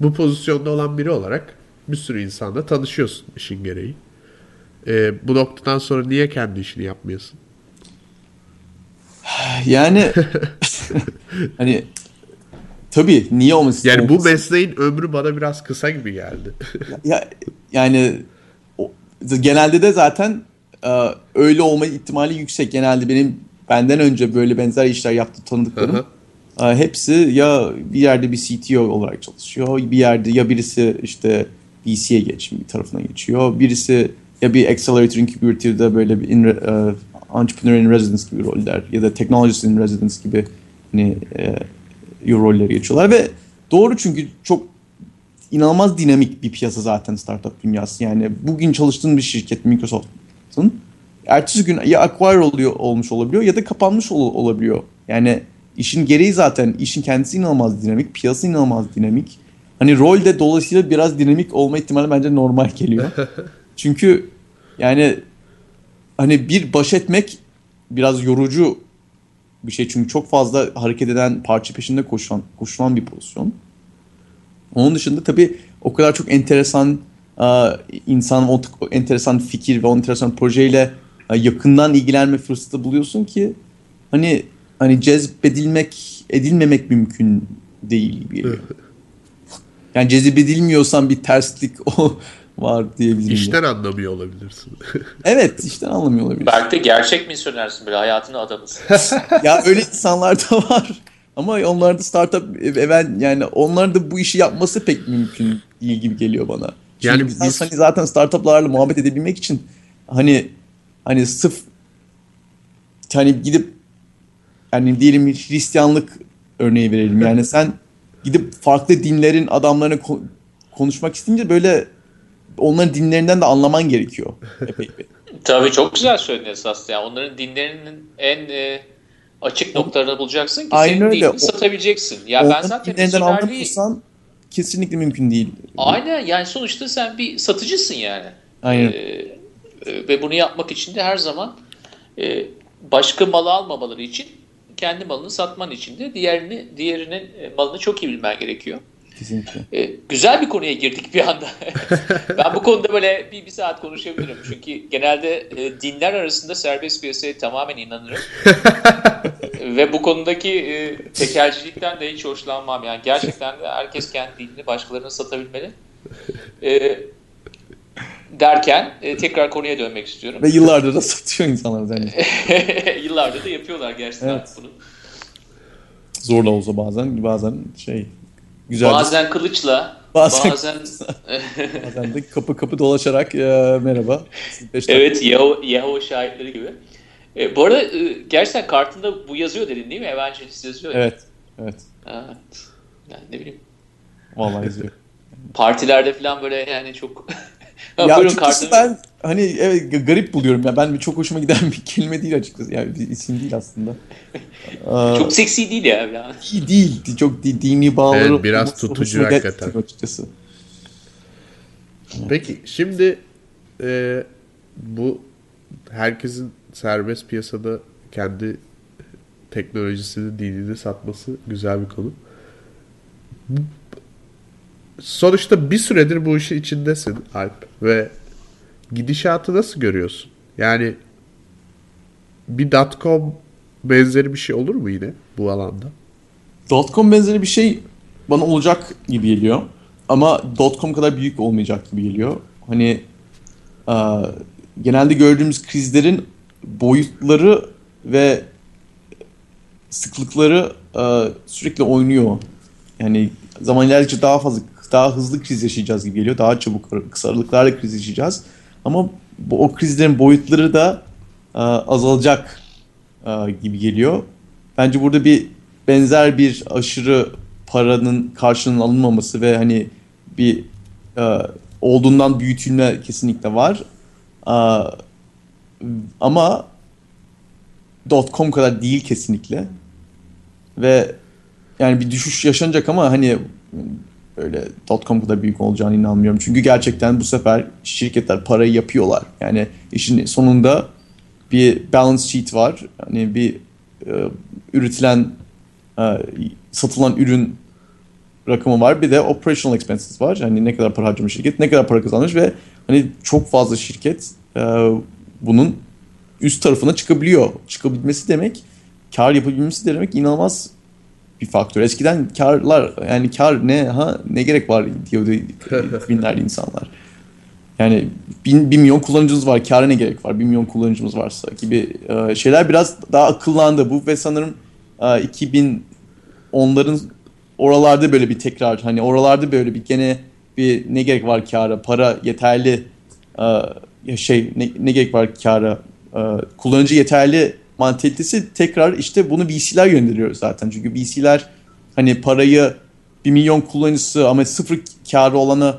Speaker 1: bu pozisyonda olan biri olarak bir sürü insanla tanışıyorsun işin gereği. E, bu noktadan sonra niye kendi işini yapmıyorsun?
Speaker 3: Yani hani tabii niye olmasın?
Speaker 1: Yani bu mesleğin ömrü bana biraz kısa gibi geldi.
Speaker 3: ya, yani o, genelde de zaten e, öyle olma ihtimali yüksek. Genelde benim benden önce böyle benzer işler yaptı tanıdıklarım. E, hepsi ya bir yerde bir CTO olarak çalışıyor, bir yerde ya birisi işte VC'ye geç bir tarafına geçiyor, birisi ya bir accelerator incubator'da böyle bir in, e, entrepreneur in residence gibi roller ya da technologist in residence gibi hani e, rolleri geçiyorlar ve doğru çünkü çok inanılmaz dinamik bir piyasa zaten startup dünyası. Yani bugün çalıştığın bir şirket Microsoft'un ertesi gün ya acquire oluyor olmuş olabiliyor ya da kapanmış ol, olabiliyor. Yani işin gereği zaten işin kendisi inanılmaz dinamik, piyasa inanılmaz dinamik. Hani rol de dolayısıyla biraz dinamik olma ihtimali bence normal geliyor. Çünkü yani hani bir baş etmek biraz yorucu bir şey çünkü çok fazla hareket eden parça peşinde koşan koşulan bir pozisyon. Onun dışında tabii o kadar çok enteresan insan, o enteresan fikir ve o enteresan projeyle yakından ilgilenme fırsatı buluyorsun ki hani hani cezbedilmek edilmemek mümkün değil gibi Yani cezbedilmiyorsan bir terslik o var diyebilirim.
Speaker 1: İşten anlamıyor olabilirsin.
Speaker 3: evet işten anlamıyor olabilirsin.
Speaker 2: Belki de gerçek misyonersin böyle hayatını adamısın.
Speaker 3: ya öyle insanlar da var. Ama onlar da startup event yani onlar da bu işi yapması pek mümkün değil gibi geliyor bana. Çünkü yani biz hani zaten startuplarla muhabbet edebilmek için hani hani sırf hani gidip yani diyelim Hristiyanlık örneği verelim. Yani sen gidip farklı dinlerin adamlarına ko- konuşmak isteyince böyle onların dinlerinden de anlaman gerekiyor. Epey.
Speaker 2: Tabii çok güzel söyledin esasında. Yani onların dinlerinin en e, açık noktalarını bulacaksın ki Aynen senin öyle. dinini satabileceksin. Ya ben zaten
Speaker 3: dinlerinden anlamıyorsan kesinlikle mümkün değil.
Speaker 2: Aynen yani sonuçta sen bir satıcısın yani.
Speaker 3: Aynen.
Speaker 2: Ee, ve bunu yapmak için de her zaman e, başka malı almamaları için kendi malını satman için de diğerini diğerinin e, malını çok iyi bilmen gerekiyor.
Speaker 3: Kesinlikle.
Speaker 2: Ee, güzel bir konuya girdik bir anda. ben bu konuda böyle bir, bir saat konuşabilirim. Çünkü genelde e, dinler arasında serbest piyasaya tamamen inanırım. Ve bu konudaki e, tekelcilikten de hiç hoşlanmam. Yani gerçekten de herkes kendi dinini başkalarına satabilmeli. E, derken e, tekrar konuya dönmek istiyorum.
Speaker 3: Ve yıllardır da satıyor insanlar
Speaker 2: bence. yıllardır da yapıyorlar gerçekten evet. bunu.
Speaker 3: Zorla olsa bazen bazen şey
Speaker 2: güzel. Bazen bir... kılıçla Bazen, bazen,
Speaker 3: bazen de kapı kapı dolaşarak e, merhaba.
Speaker 2: evet Yahoo, Yahoo şahitleri gibi. E, bu arada e, gerçekten kartında bu yazıyor dedin değil mi? Evangelist yazıyor.
Speaker 3: Evet. Evet.
Speaker 2: Evet. Yani ne bileyim.
Speaker 3: Vallahi yazıyor.
Speaker 2: Partilerde falan böyle yani çok
Speaker 3: ya Buyurun açıkçası kartını. ben hani evet garip buluyorum ya. Ben çok hoşuma giden bir kelime değil açıkçası. Yani bir isim değil aslında.
Speaker 2: çok seksi değil ya. Yani.
Speaker 3: İyi değil. Çok dini bağları.
Speaker 1: Evet, biraz tutucu hakikaten.
Speaker 3: Açıkçası.
Speaker 1: Peki şimdi e, bu herkesin serbest piyasada kendi teknolojisini, dinini satması güzel bir konu sonuçta bir süredir bu işin içindesin Alp ve gidişatı nasıl görüyorsun? Yani bir .com benzeri bir şey olur mu yine bu alanda?
Speaker 3: .com benzeri bir şey bana olacak gibi geliyor. Ama .com kadar büyük olmayacak gibi geliyor. Hani e, genelde gördüğümüz krizlerin boyutları ve sıklıkları e, sürekli oynuyor. Yani zaman ilerledikçe daha fazla daha hızlı kriz yaşayacağız gibi geliyor. Daha çabuk kısa aralıklarla kriz yaşayacağız. Ama bu, o krizlerin boyutları da e, azalacak e, gibi geliyor. Bence burada bir benzer bir aşırı paranın karşılığının alınmaması ve hani bir e, olduğundan büyütülme kesinlikle var. E, ama .com kadar değil kesinlikle. Ve yani bir düşüş yaşanacak ama hani öyle .com kadar büyük olacağını inanmıyorum. Çünkü gerçekten bu sefer şirketler parayı yapıyorlar. Yani işin sonunda bir balance sheet var. Hani bir e, üretilen e, satılan ürün rakamı var. Bir de operational expenses var. Hani ne kadar para harcamış şirket, ne kadar para kazanmış ve hani çok fazla şirket e, bunun üst tarafına çıkabiliyor. Çıkabilmesi demek, kar yapabilmesi demek inanılmaz bir faktör. Eskiden karlar yani kar ne ha ne gerek var diyordu binler insanlar. Yani bin, bir milyon kullanıcımız var. Kâra ne gerek var? Bir milyon kullanıcımız varsa gibi e, şeyler biraz daha akıllandı. Bu ve sanırım e, 2010'ların oralarda böyle bir tekrar hani oralarda böyle bir gene bir ne gerek var kâra? Para yeterli e, şey ne, ne gerek var kâra e, kullanıcı yeterli mantalitesi tekrar işte bunu VC'ler gönderiyor zaten. Çünkü VC'ler hani parayı bir milyon kullanıcısı ama sıfır karı olana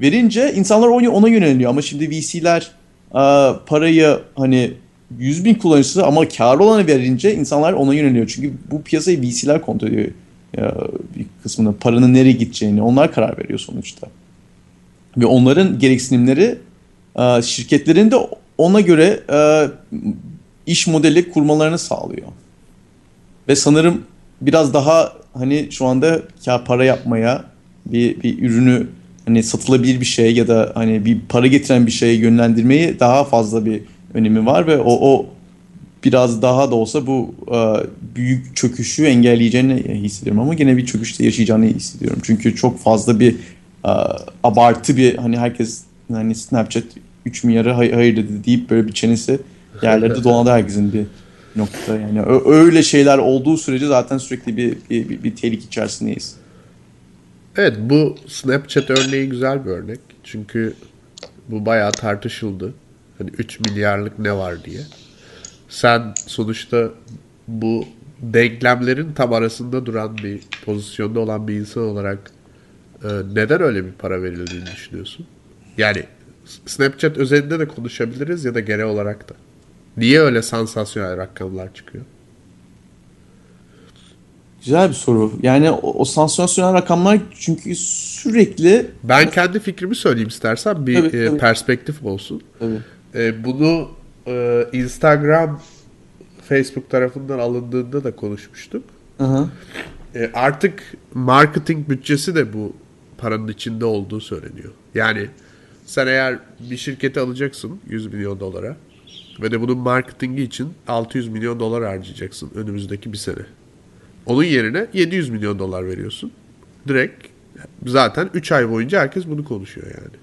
Speaker 3: verince insanlar ona yöneliyor. Ama şimdi VC'ler parayı hani 100 bin kullanıcısı ama karı olana verince insanlar ona yöneliyor. Çünkü bu piyasayı VC'ler kontrol ediyor bir kısmında. Paranın nereye gideceğini onlar karar veriyor sonuçta. Ve onların gereksinimleri şirketlerin de ona göre iş modeli kurmalarını sağlıyor. Ve sanırım biraz daha hani şu anda ya para yapmaya bir, bir ürünü hani satılabilir bir şey ya da hani bir para getiren bir şeye yönlendirmeyi daha fazla bir önemi var ve o, o biraz daha da olsa bu e, büyük çöküşü engelleyeceğini hissediyorum ama gene bir çöküşte yaşayacağını hissediyorum. Çünkü çok fazla bir e, abartı bir hani herkes hani Snapchat 3 milyarı hayır, hayır dedi deyip böyle bir çenesi yerlerde dolandı herkesin bir nokta yani öyle şeyler olduğu sürece zaten sürekli bir bir, bir, bir tehlike içerisindeyiz.
Speaker 1: Evet bu Snapchat örneği güzel bir örnek. Çünkü bu bayağı tartışıldı. Hani 3 milyarlık ne var diye. Sen sonuçta bu denklemlerin tam arasında duran bir pozisyonda olan bir insan olarak e, neden öyle bir para verildiğini düşünüyorsun? Yani Snapchat özelinde de konuşabiliriz ya da genel olarak da. Niye öyle sansasyonel rakamlar çıkıyor?
Speaker 3: Güzel bir soru. Yani o, o sansasyonel rakamlar çünkü sürekli...
Speaker 1: Ben kendi fikrimi söyleyeyim istersen bir tabii, e, tabii. perspektif olsun. Tabii. E, bunu e, Instagram, Facebook tarafından alındığında da konuşmuştuk. E, artık marketing bütçesi de bu paranın içinde olduğu söyleniyor. Yani sen eğer bir şirketi alacaksın 100 milyon dolara ve de bunun marketingi için 600 milyon dolar harcayacaksın önümüzdeki bir sene. Onun yerine 700 milyon dolar veriyorsun. Direkt zaten 3 ay boyunca herkes bunu konuşuyor yani.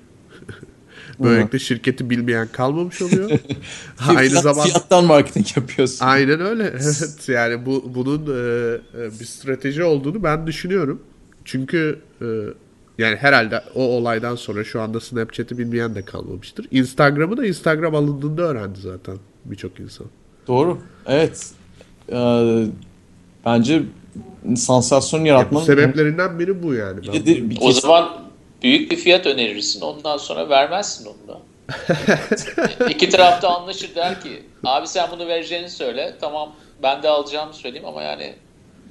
Speaker 1: Böylelikle şirketi bilmeyen kalmamış oluyor.
Speaker 3: Aynı zamanda fiyattan marketing yapıyorsun.
Speaker 1: Aynen öyle. Evet yani bu bunun e, e, bir strateji olduğunu ben düşünüyorum. Çünkü e, yani herhalde o olaydan sonra şu anda Snapchat'i bilmeyen de kalmamıştır. Instagram'ı da Instagram alındığında öğrendi zaten birçok insan.
Speaker 3: Doğru. Evet. Ee, bence sansasyon yaratmanın...
Speaker 1: Ya sebeplerinden biri bu yani. Bir
Speaker 2: bir, bir o zaman büyük bir fiyat önerirsin. Ondan sonra vermezsin onu da. İki tarafta anlaşır der ki abi sen bunu vereceğini söyle. Tamam ben de alacağımı söyleyeyim ama yani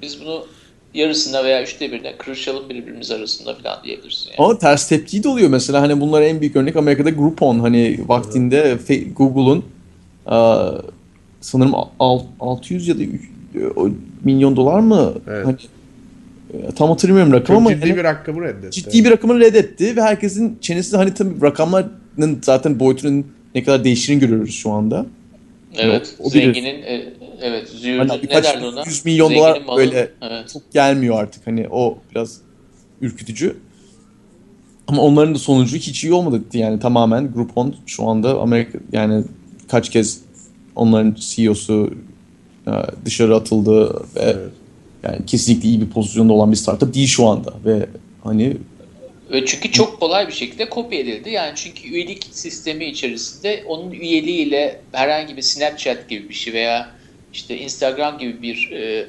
Speaker 2: biz bunu yarısında veya üçte birine kırışalım birbirimiz arasında falan diyebilirsin. Yani.
Speaker 3: Ama ters tepki de oluyor. Mesela hani bunlar en büyük örnek Amerika'da Groupon. Hani vaktinde Google'un sanırım 600 ya da milyon dolar mı? Evet. Hani, tam hatırlamıyorum rakam ama
Speaker 1: ciddi hani, bir rakamı reddetti.
Speaker 3: Ciddi bir rakamı reddetti ve herkesin çenesi hani tabii rakamların zaten boyutunun ne kadar değiştiğini görüyoruz şu anda.
Speaker 2: Evet. O, o zenginin e, evet züğürdü hani
Speaker 3: ne derdi ona? 100 milyon zenginin dolar malı. böyle evet. çok gelmiyor artık. Hani o biraz ürkütücü. Ama onların da sonucu hiç iyi olmadı yani tamamen Groupon şu anda Amerika yani kaç kez onların CEO'su e, dışarı atıldı ve evet. yani kesinlikle iyi bir pozisyonda olan bir startup değil şu anda ve hani
Speaker 2: ve çünkü çok kolay bir şekilde kopya edildi. Yani çünkü üyelik sistemi içerisinde onun üyeliğiyle herhangi bir Snapchat gibi bir şey veya işte Instagram gibi bir e,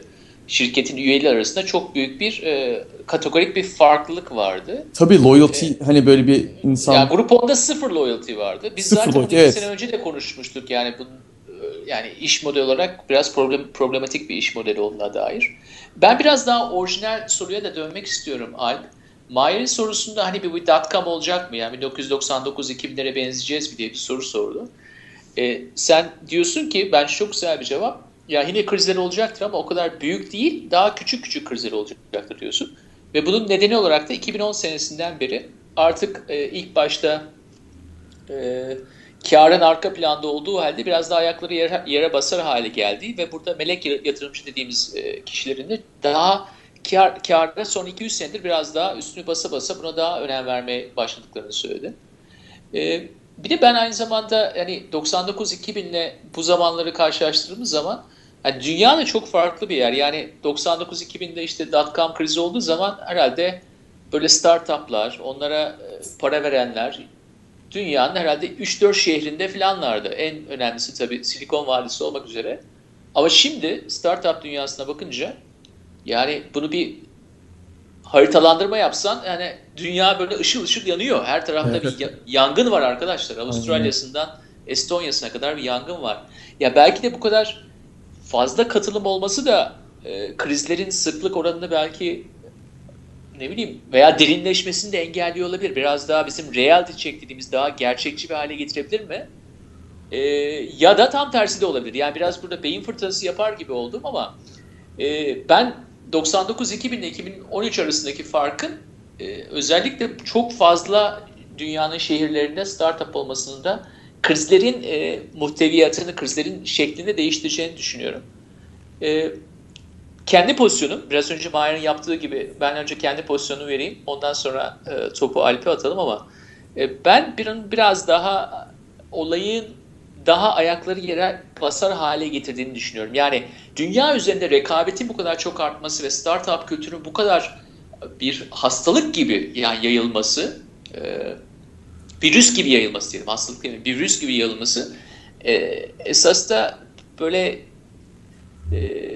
Speaker 2: şirketin üyeliği arasında çok büyük bir e, kategorik bir farklılık vardı.
Speaker 3: Tabii loyalty ee, hani böyle bir insan...
Speaker 2: Yani Groupon'da sıfır loyalty vardı. Biz sıfır zaten loyalty, evet. sene önce de konuşmuştuk yani bu yani iş modeli olarak biraz problem, problematik bir iş modeli olduğuna dair. Ben biraz daha orijinal soruya da dönmek istiyorum Alp. Mayer'in sorusunda hani bir, bir dot-com olacak mı? Yani 1999-2000'lere benzeyeceğiz mi diye bir soru sordu. Ee, sen diyorsun ki bence çok güzel bir cevap. Ya yine krizler olacaktır ama o kadar büyük değil, daha küçük küçük krizler olacaktır diyorsun. Ve bunun nedeni olarak da 2010 senesinden beri artık e, ilk başta e, karın arka planda olduğu halde biraz daha ayakları yere, yere basar hale geldi ve burada melek yatırımcı dediğimiz e, kişilerin de daha kar, karda son 200 senedir biraz daha üstünü basa basa buna daha önem vermeye başladıklarını söyledi. E, bir de ben aynı zamanda yani 99-2000 ile bu zamanları karşılaştırdığımız zaman yani dünya da çok farklı bir yer. Yani 99-2000'de işte dot-com krizi olduğu zaman herhalde böyle startuplar, onlara e, para verenler, dünyanın herhalde 3-4 şehrinde falanlardı. En önemlisi tabii Silikon Vadisi olmak üzere. Ama şimdi startup dünyasına bakınca yani bunu bir haritalandırma yapsan yani dünya böyle ışıl ışıl yanıyor. Her tarafta bir yangın var arkadaşlar. Avustralya'sından Estonya'sına kadar bir yangın var. Ya belki de bu kadar fazla katılım olması da e, krizlerin sıklık oranını belki ne bileyim veya derinleşmesini de engelliyor olabilir. Biraz daha bizim reality check dediğimiz daha gerçekçi bir hale getirebilir mi? E, ya da tam tersi de olabilir. Yani biraz burada beyin fırtınası yapar gibi oldum ama e, ben 99-2000 ile 2013 arasındaki farkın e, özellikle çok fazla dünyanın şehirlerinde startup olmasının da krizlerin e, muhteviyatını, krizlerin şeklini değiştireceğini düşünüyorum. E, kendi pozisyonum, biraz önce Mahir'in yaptığı gibi ben önce kendi pozisyonumu vereyim, ondan sonra e, topu Alp'e atalım ama e, ben bir, biraz daha olayın daha ayakları yere basar hale getirdiğini düşünüyorum. Yani dünya üzerinde rekabetin bu kadar çok artması ve startup kültürünün bu kadar bir hastalık gibi yani yayılması, e, virüs gibi yayılması diyelim, hastalık değil bir virüs gibi yayılması e, esas da böyle e,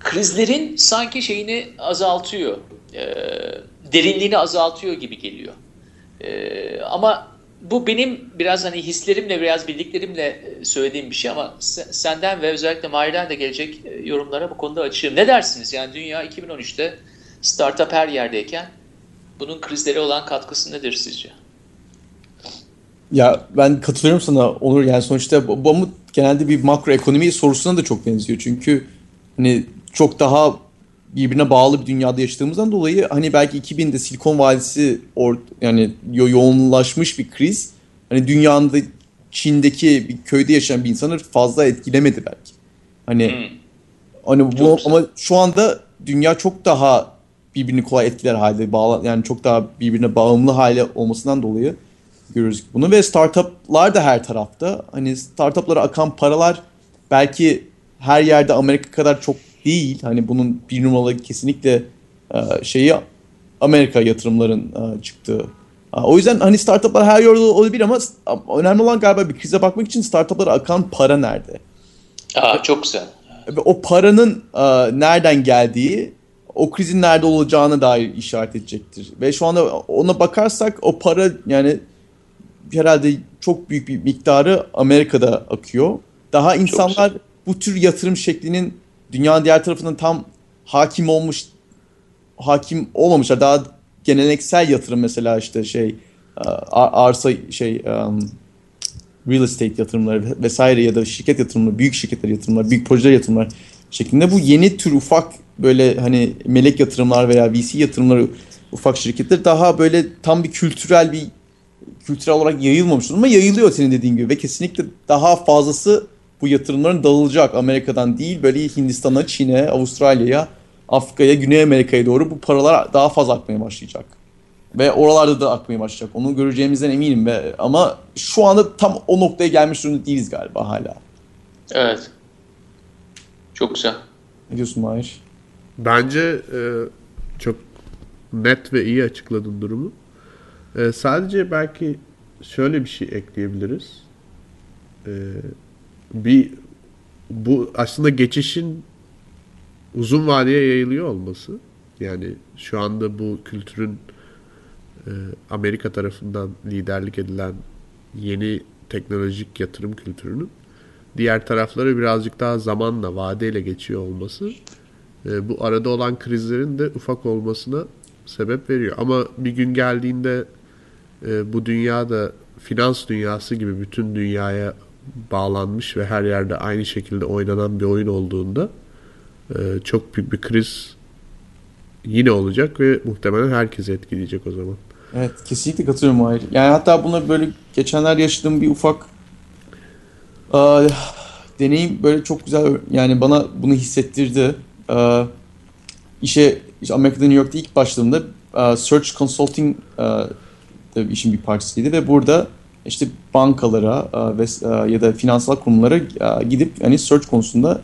Speaker 2: krizlerin sanki şeyini azaltıyor, e, derinliğini azaltıyor gibi geliyor. E, ama bu benim biraz hani hislerimle, biraz bildiklerimle söylediğim bir şey ama senden ve özellikle Mahir'den de gelecek yorumlara bu konuda açığım. Ne dersiniz? Yani dünya 2013'te startup her yerdeyken bunun krizlere olan katkısı nedir sizce?
Speaker 3: Ya ben katılıyorum sana Onur yani sonuçta bu, bu genelde bir makro ekonomi sorusuna da çok benziyor. Çünkü hani çok daha birbirine bağlı bir dünyada yaşadığımızdan dolayı hani belki 2000'de Silikon Vadisi or, yani yo yoğunlaşmış bir kriz hani dünyanın Çin'deki bir köyde yaşayan bir insanı fazla etkilemedi belki. Hani hmm. hani bu ama şu anda dünya çok daha birbirini kolay etkiler halde bağlı yani çok daha birbirine bağımlı hale olmasından dolayı görüyoruz bunu ve startuplar da her tarafta. Hani startuplara akan paralar belki her yerde Amerika kadar çok değil. Hani bunun bir numaralı kesinlikle e, şeyi Amerika yatırımların e, çıktığı. O yüzden hani startuplar her yerde olabilir ama önemli olan galiba bir krize bakmak için startuplara akan para nerede?
Speaker 2: Aa, çok güzel.
Speaker 3: Ve o paranın e, nereden geldiği o krizin nerede olacağını dair işaret edecektir. Ve şu anda ona bakarsak o para yani herhalde çok büyük bir miktarı Amerika'da akıyor. Daha insanlar bu tür yatırım şeklinin dünyanın diğer tarafından tam hakim olmuş hakim olmamışlar. Daha geleneksel yatırım mesela işte şey arsa şey um, real estate yatırımları vesaire ya da şirket yatırımları, büyük şirketler yatırımlar, büyük projeler yatırımlar şeklinde bu yeni tür ufak böyle hani melek yatırımlar veya VC yatırımları ufak şirketler daha böyle tam bir kültürel bir kültürel olarak yayılmamış ama yayılıyor senin dediğin gibi ve kesinlikle daha fazlası bu yatırımların dağılacak Amerika'dan değil böyle Hindistan'a, Çin'e, Avustralya'ya, Afrika'ya, Güney Amerika'ya doğru bu paralar daha fazla akmaya başlayacak. Ve oralarda da akmaya başlayacak. Onu göreceğimizden eminim ve ama şu anda tam o noktaya gelmiş durumda değiliz galiba hala.
Speaker 2: Evet. Çok güzel.
Speaker 3: Ne diyorsun Mahir?
Speaker 1: Bence e, çok net ve iyi açıkladın durumu. E, sadece belki şöyle bir şey ekleyebiliriz. E, bir bu aslında geçişin uzun vadeye yayılıyor olması yani şu anda bu kültürün e, Amerika tarafından liderlik edilen yeni teknolojik yatırım kültürünün diğer tarafları birazcık daha zamanla vadeyle geçiyor olması e, bu arada olan krizlerin de ufak olmasına sebep veriyor. Ama bir gün geldiğinde e, bu dünyada finans dünyası gibi bütün dünyaya bağlanmış ve her yerde aynı şekilde oynanan bir oyun olduğunda e, çok büyük bir kriz yine olacak ve muhtemelen herkesi etkileyecek o zaman.
Speaker 3: Evet kesinlikle katılıyorum Mahir. Yani hatta buna böyle geçenler yaşadığım bir ufak e, deneyim böyle çok güzel yani bana bunu hissettirdi. E, işe işte Amerika'da New York'ta ilk başladığımda e, Search Consulting e, de işin bir parçasıydı ve burada işte bankalara e, ve e, ya da finansal kurumlara e, gidip hani search konusunda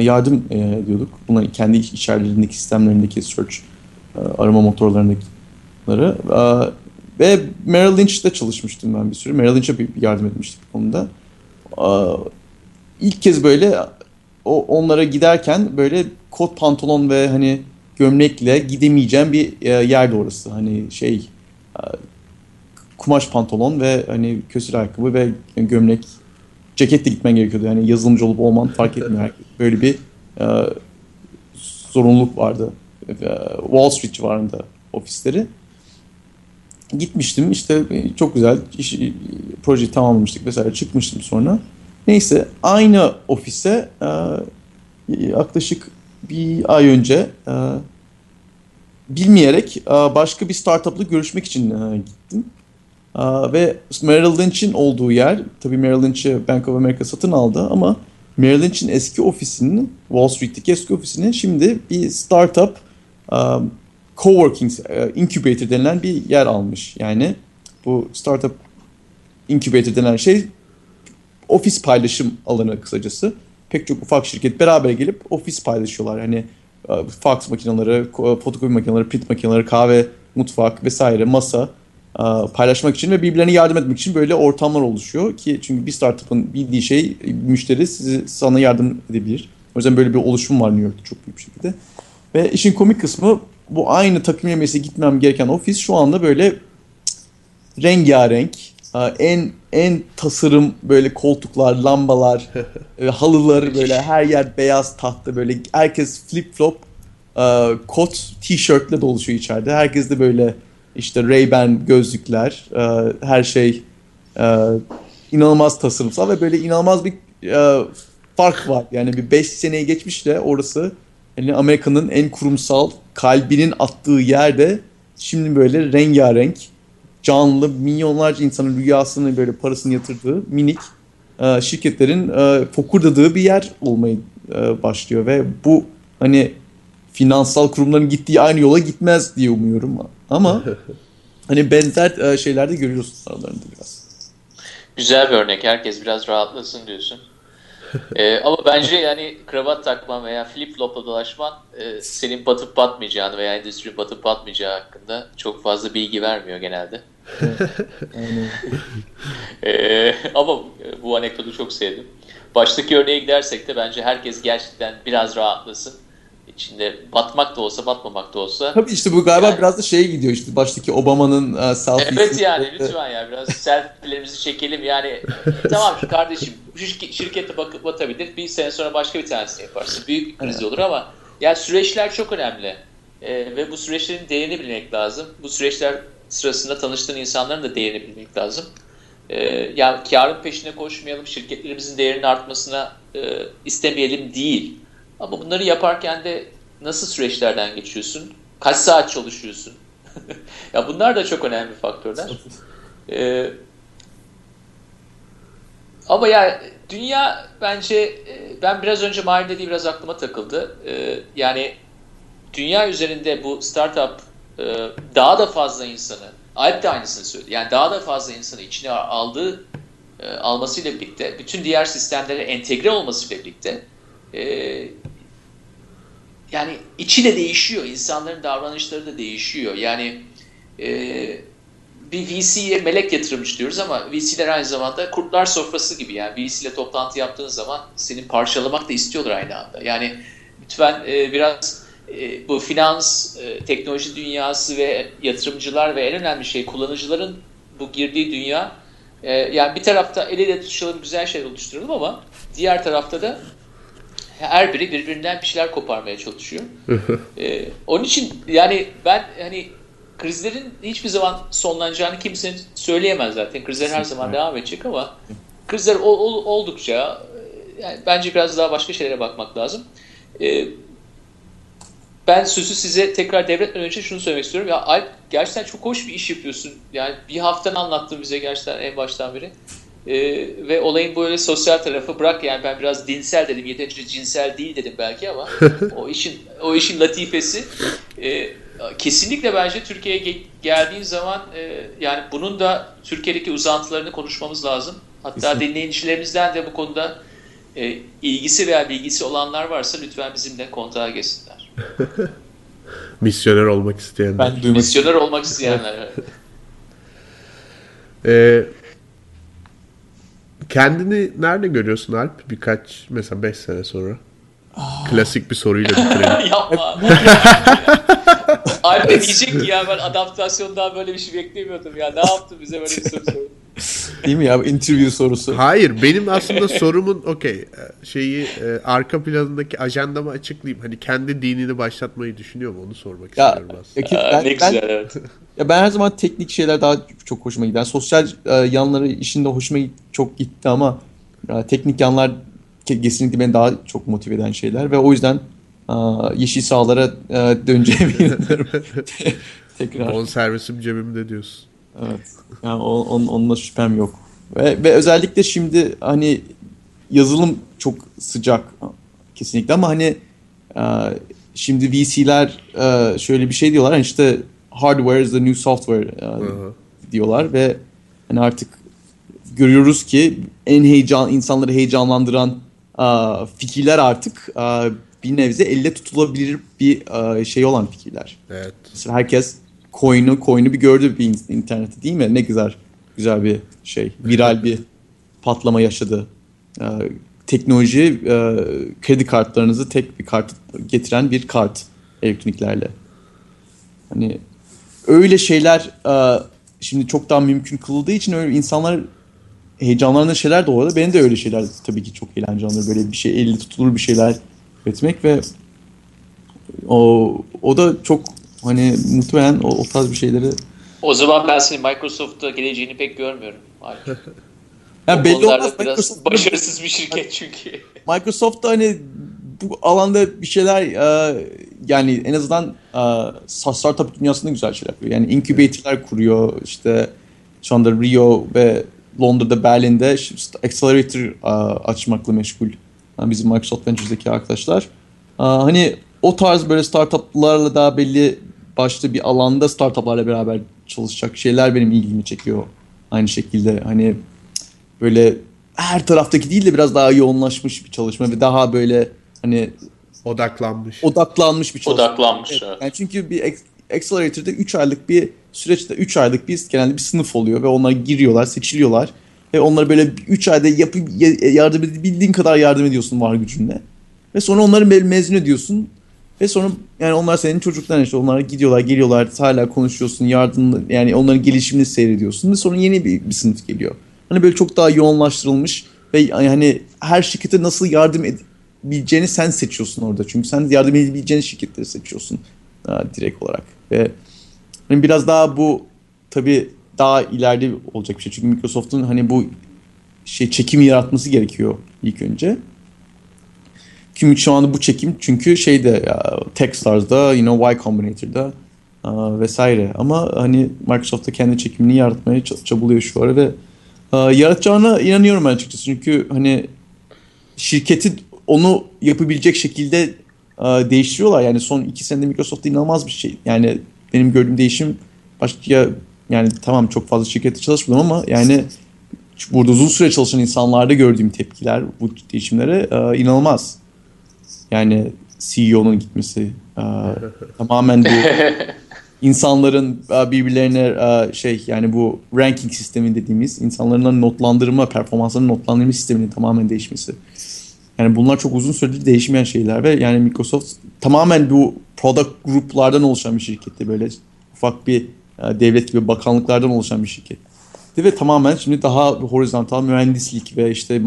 Speaker 3: yardım ediyorduk. Bunların kendi içerilerindeki sistemlerindeki search arama motorlarındakileri ve Merrill Lynch'te çalışmıştım ben bir süre. Merrill Lynch'e bir yardım etmiştik bu konuda. İlk kez böyle onlara giderken böyle kot pantolon ve hani gömlekle gidemeyeceğim bir e, yerde orası. Hani şey e, kumaş pantolon ve hani kösür ayakkabı ve gömlek ceketle gitmen gerekiyordu. Yani yazılımcı olup olman fark etmiyor. Böyle bir e, zorunluluk vardı. E, Wall Street civarında ofisleri. Gitmiştim işte çok güzel iş, projeyi tamamlamıştık vesaire çıkmıştım sonra. Neyse aynı ofise e, yaklaşık bir ay önce e, bilmeyerek e, başka bir startupla görüşmek için e, gittim. Ve Merrill Lynch'in olduğu yer, tabii Merrill Lynch'i Bank of America satın aldı ama Merrill Lynch'in eski ofisinin, Wall Street'teki eski ofisini şimdi bir startup um, coworking, incubator denilen bir yer almış. Yani bu startup incubator denilen şey ofis paylaşım alanı kısacası. Pek çok ufak şirket beraber gelip ofis paylaşıyorlar. Yani fax makineleri, fotokopi makineleri, print makineleri, kahve, mutfak vesaire, masa paylaşmak için ve birbirlerine yardım etmek için böyle ortamlar oluşuyor ki çünkü bir startup'ın bildiği şey müşteri sizi sana yardım edebilir. O yüzden böyle bir oluşum var New York'ta çok büyük bir şekilde. Ve işin komik kısmı bu aynı takım yemeğine gitmem gereken ofis şu anda böyle rengarenk, en en tasarım böyle koltuklar, lambalar, halılar böyle her yer beyaz tahta böyle herkes flip flop kot, tişörtle doluşuyor içeride. Herkes de böyle işte Ray-Ban gözlükler, her şey inanılmaz tasarımsal ve böyle inanılmaz bir fark var. Yani bir 5 seneye geçmiş de orası yani Amerika'nın en kurumsal kalbinin attığı yerde şimdi böyle rengarenk canlı milyonlarca insanın rüyasını böyle parasını yatırdığı minik e, şirketlerin e, fokurdadığı bir yer olmayı e, başlıyor ve bu hani finansal kurumların gittiği aynı yola gitmez diye umuyorum ama hani benzer e, şeyler de görüyoruz aralarında biraz.
Speaker 2: Güzel bir örnek. Herkes biraz rahatlasın diyorsun. ee, ama bence yani kravat takman veya flip flopla dolaşman e, senin batıp batmayacağını veya endüstrinin batıp batmayacağı hakkında çok fazla bilgi vermiyor genelde. ee, ama bu anekdotu çok sevdim. Baştaki örneğe gidersek de bence herkes gerçekten biraz rahatlasın. İçinde batmak da olsa batmamak da olsa.
Speaker 3: Tabii işte bu galiba yani, biraz da şeye gidiyor işte baştaki Obama'nın uh, selfie.
Speaker 2: Evet yani lütfen ya biraz selfie'lerimizi çekelim yani. tamam kardeşim bu şirkette bakıp batabilir. Bir sene sonra başka bir tanesini yaparsın. Büyük bir kriz olur ama yani süreçler çok önemli. Ee, ve bu süreçlerin değerini bilmek lazım. Bu süreçler sırasında tanıştığın insanların da değerini bilmek lazım. Ee, yani karın peşine koşmayalım, şirketlerimizin değerinin artmasına e, istemeyelim değil. Ama bunları yaparken de nasıl süreçlerden geçiyorsun? Kaç saat çalışıyorsun? ya bunlar da çok önemli faktörler. Ee, ama ya dünya bence e, ben biraz önce Mahir dediği biraz aklıma takıldı. Ee, yani dünya üzerinde bu startup e, daha da fazla insanı Alp de aynısını söyledi. Yani daha da fazla insanı içine aldığı e, almasıyla birlikte bütün diğer sistemlere entegre olmasıyla birlikte yani içi de değişiyor. İnsanların davranışları da değişiyor. Yani e, bir VC'ye melek yatırımcı diyoruz ama VC'ler aynı zamanda kurtlar sofrası gibi. Yani VC ile toplantı yaptığın zaman senin parçalamak da istiyorlar aynı anda. Yani lütfen e, biraz e, bu finans, e, teknoloji dünyası ve yatırımcılar ve en önemli şey kullanıcıların bu girdiği dünya e, yani bir tarafta el ele tutuşalım güzel şeyler oluşturalım ama diğer tarafta da her biri birbirinden bir şeyler koparmaya çalışıyor. ee, onun için yani ben hani krizlerin hiçbir zaman sonlanacağını kimse söyleyemez zaten. Krizler her zaman devam edecek ama krizler ol, ol, oldukça yani bence biraz daha başka şeylere bakmak lazım. Ee, ben sözü size tekrar devretmeden önce şunu söylemek istiyorum. Ya Alp gerçekten çok hoş bir iş yapıyorsun. Yani bir haftan anlattın bize gerçekten en baştan beri. Ee, ve olayın böyle sosyal tarafı bırak yani ben biraz dinsel dedim yeterince cinsel değil dedim belki ama o işin o işin latifesi e, kesinlikle bence Türkiye'ye geldiğin zaman e, yani bunun da Türkiye'deki uzantılarını konuşmamız lazım. Hatta dinleyicilerimizden de bu konuda e, ilgisi veya bilgisi olanlar varsa lütfen bizimle kontağa geçsinler.
Speaker 1: Misyoner olmak isteyenler.
Speaker 2: Ben Misyoner olmak isteyenler.
Speaker 1: Ee, kendini nerede görüyorsun Alp? Birkaç mesela 5 sene sonra. Klasik bir soruyla bitirelim.
Speaker 2: Yapma. Alp de diyecek ki ya ben adaptasyondan böyle bir şey beklemiyordum ya. Ne yaptın bize böyle bir soru sordun?
Speaker 3: Değil mi ya? Interview sorusu.
Speaker 1: Hayır benim aslında sorumun okey e, şeyi e, arka planındaki ajandamı açıklayayım. Hani kendi dinini başlatmayı düşünüyor mu onu sormak
Speaker 3: Ya,
Speaker 1: istiyorum aslında.
Speaker 3: ya, ben,
Speaker 2: ne
Speaker 3: ben-
Speaker 2: güzel evet.
Speaker 3: ya ben her zaman teknik şeyler daha çok hoşuma gider. Sosyal e, yanları işinde hoşuma çok gitti ama e, teknik yanlar ke- kesinlikle beni daha çok motive eden şeyler ve o yüzden e, yeşil sahalara e, inanıyorum. Tekrar.
Speaker 1: On servisim cebimde diyorsun.
Speaker 3: Evet. Yani on, onunla şüphem yok. Ve, ve özellikle şimdi hani yazılım çok sıcak kesinlikle ama hani e, şimdi VC'ler e, şöyle bir şey diyorlar hani işte hardware is the new software e,
Speaker 1: Hı.
Speaker 3: diyorlar ve hani artık görüyoruz ki en heyecan insanları heyecanlandıran e, fikirler artık e, bir nebze elle tutulabilir bir e, şey olan fikirler.
Speaker 1: Evet.
Speaker 3: Mesela herkes coin'u coin'u bir gördü bir in- internette değil mi? Ne güzel güzel bir şey. Viral bir patlama yaşadı. Ee, teknoloji e, kredi kartlarınızı tek bir kart getiren bir kart elektroniklerle. Hani öyle şeyler e, şimdi çok daha mümkün kıldığı için öyle insanlar heyecanlanan şeyler de orada. Benim de öyle şeyler tabii ki çok eğlenceli. Böyle bir şey elle tutulur bir şeyler üretmek ve o o da çok hani muhtemelen o, o tarz bir şeyleri
Speaker 2: O zaman ben senin Microsoft'ta geleceğini pek görmüyorum. Alp.
Speaker 3: ya
Speaker 2: Bu
Speaker 3: belli olmaz
Speaker 2: biraz
Speaker 3: Microsoft,
Speaker 2: başarısız bir şirket çünkü.
Speaker 3: Microsoft da hani bu alanda bir şeyler e, yani en azından e, startup dünyasında güzel şeyler yapıyor. Yani incubator'lar kuruyor işte şu anda Rio ve Londra'da Berlin'de işte accelerator e, açmakla meşgul e, bizim Microsoft Ventures'daki arkadaşlar. E, hani o tarz böyle startuplarla daha belli başlı bir alanda startuplarla beraber çalışacak şeyler benim ilgimi çekiyor. Aynı şekilde hani böyle her taraftaki değil de biraz daha yoğunlaşmış bir çalışma ve daha böyle hani
Speaker 1: Odaklanmış.
Speaker 3: odaklanmış bir çalışma.
Speaker 2: Odaklanmış.
Speaker 3: Evet,
Speaker 2: evet.
Speaker 3: Yani çünkü bir accelerator'da 3 aylık bir süreçte 3 aylık bir genelde bir sınıf oluyor ve onlar giriyorlar, seçiliyorlar ve onları böyle 3 ayda yapıp ya- yardım edebildiğin kadar yardım ediyorsun var gücünle. Ve sonra onları me- mezun ediyorsun. Ve sonra yani onlar senin çocukların işte onlar gidiyorlar geliyorlar hala konuşuyorsun yardım yani onların gelişimini seyrediyorsun ve sonra yeni bir, bir sınıf geliyor. Hani böyle çok daha yoğunlaştırılmış ve yani her şirkete nasıl yardım edebileceğini sen seçiyorsun orada. Çünkü sen yardım edebileceğin şirketleri seçiyorsun e, direkt olarak. Ve hani biraz daha bu tabii daha ileride olacak bir şey. Çünkü Microsoft'un hani bu şey çekim yaratması gerekiyor ilk önce. Çünkü şu anda bu çekim çünkü şeyde Techstars'da, you know, Y Combinator'da vesaire. Ama hani Microsoft da kendi çekimini yaratmaya çabalıyor şu ara ve yaratacağına inanıyorum açıkçası. Çünkü hani şirketi onu yapabilecek şekilde değiştiriyorlar. Yani son iki senede Microsoft'ta inanılmaz bir şey. Yani benim gördüğüm değişim başka yani tamam çok fazla şirkette çalışmadım ama yani burada uzun süre çalışan insanlarda gördüğüm tepkiler bu değişimlere inanılmaz. Yani CEO'nun gitmesi e, tamamen bu insanların e, birbirlerine e, şey yani bu ranking sistemi dediğimiz insanların notlandırma performanslarının notlandırma sisteminin tamamen değişmesi. Yani bunlar çok uzun süredir değişmeyen şeyler ve yani Microsoft tamamen bu product gruplardan oluşan bir şirketti böyle ufak bir devlet gibi bakanlıklardan oluşan bir şirket. Ve tamamen şimdi daha horizontal mühendislik ve işte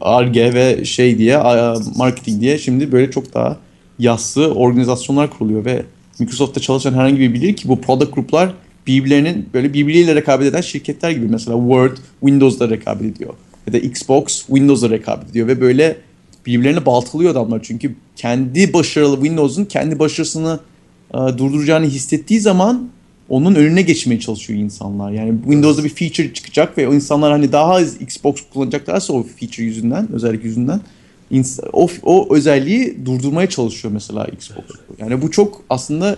Speaker 3: ARGE ve şey diye e, marketing diye şimdi böyle çok daha yassı organizasyonlar kuruluyor ve Microsoft'ta çalışan herhangi biri bilir ki bu product gruplar birbirlerinin böyle birbiriyle rekabet eden şirketler gibi. Mesela Word Windows'da rekabet ediyor ya da Xbox Windows'da rekabet ediyor ve böyle birbirlerini baltalıyor adamlar. Çünkü kendi başarılı Windows'un kendi başarısını e, durduracağını hissettiği zaman onun önüne geçmeye çalışıyor insanlar. Yani Windows'da bir feature çıkacak ve o insanlar hani daha az Xbox kullanacaklarsa o feature yüzünden, özellik yüzünden o, o özelliği durdurmaya çalışıyor mesela Xbox. Yani bu çok aslında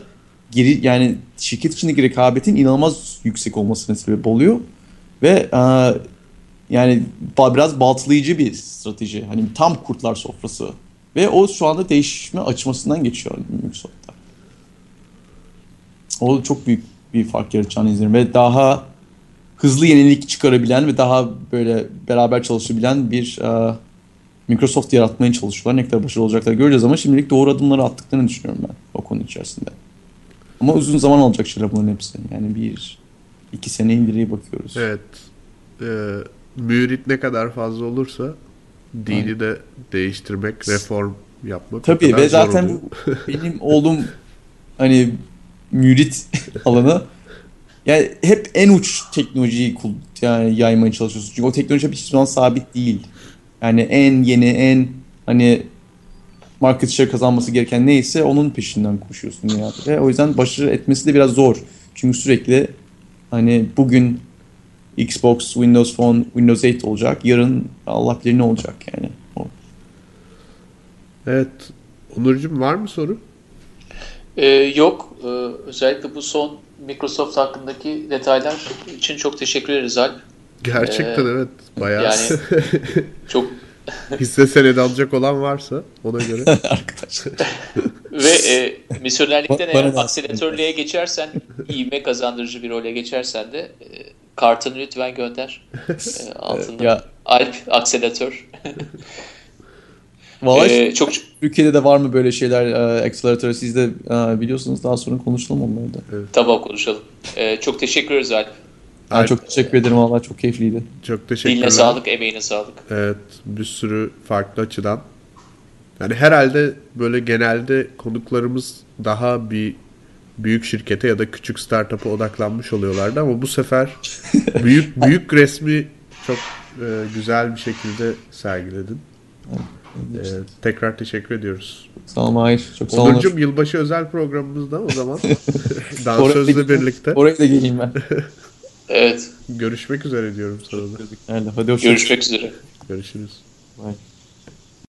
Speaker 3: geri yani şirket içindeki rekabetin inanılmaz yüksek olmasına sebep oluyor ve e, yani biraz baltalayıcı bir strateji. Hani tam kurtlar sofrası. Ve o şu anda değişme açmasından geçiyor Microsoft'ta. O çok büyük bir fark yaratacağını izlerim ve daha hızlı yenilik çıkarabilen ve daha böyle beraber çalışabilen bir e, Microsoft yaratmaya çalışıyorlar. Ne kadar başarılı olacaklar göreceğiz ama şimdilik doğru adımları attıklarını düşünüyorum ben o konu içerisinde. Ama uzun zaman alacak şeyler bunların hepsi. Yani bir, iki sene ileriye bakıyoruz.
Speaker 1: Evet. Ee, mürit ne kadar fazla olursa dini de değiştirmek, reform yapmak
Speaker 3: Tabii ve zaten bu benim oğlum hani mürit alanı yani hep en uç teknolojiyi yani yaymaya çalışıyorsun. Çünkü o teknoloji hiçbir zaman sabit değil. Yani en yeni, en hani market share kazanması gereken neyse onun peşinden koşuyorsun. Ve o yüzden başarı etmesi de biraz zor. Çünkü sürekli hani bugün Xbox, Windows Phone, Windows 8 olacak. Yarın Allah bilir ne olacak yani. O.
Speaker 1: Evet. Onurcuğum var mı soru?
Speaker 2: Ee, yok. Ee, özellikle bu son Microsoft hakkındaki detaylar için çok teşekkür ederiz Alp.
Speaker 1: Gerçekten
Speaker 2: Ee,
Speaker 1: evet. Bayağı
Speaker 2: yani- Çok
Speaker 1: hisse senedi alacak olan varsa ona göre.
Speaker 3: Arkadaşlar.
Speaker 2: ve e, misyonerlikten eğer akselatörlüğe geçersen, ivme kazandırıcı bir role geçersen de e, kartını lütfen gönder. E, altında
Speaker 3: Ya
Speaker 2: Alp akselatör.
Speaker 3: Valla
Speaker 2: Ee, çok
Speaker 3: Türkiye'de de var mı böyle şeyler e, Accelerator siz de e, biliyorsunuz daha sonra konuşalım onları da.
Speaker 2: tamam konuşalım. E, çok teşekkür ederiz Alp.
Speaker 3: Ben
Speaker 1: Alp,
Speaker 3: çok teşekkür ederim valla çok keyifliydi.
Speaker 1: çok teşekkürler.
Speaker 2: Diline sağlık, emeğine sağlık.
Speaker 1: Evet, bir sürü farklı açıdan. Yani herhalde böyle genelde konuklarımız daha bir büyük şirkete ya da küçük startup'a odaklanmış oluyorlardı ama bu sefer büyük büyük resmi çok e, güzel bir şekilde sergiledin. E, tekrar teşekkür ediyoruz.
Speaker 3: Sağ olun Mahir. Çok sağ olun.
Speaker 1: Onurcuğum yılbaşı özel programımızda o zaman dansözle
Speaker 3: da-
Speaker 1: birlikte
Speaker 3: Oraya da geleyim ben.
Speaker 2: Evet,
Speaker 1: görüşmek üzere diyorum sana da.
Speaker 3: Hadi hoşçakalın.
Speaker 2: görüşmek üzere.
Speaker 1: Görüşürüz.
Speaker 3: Bye.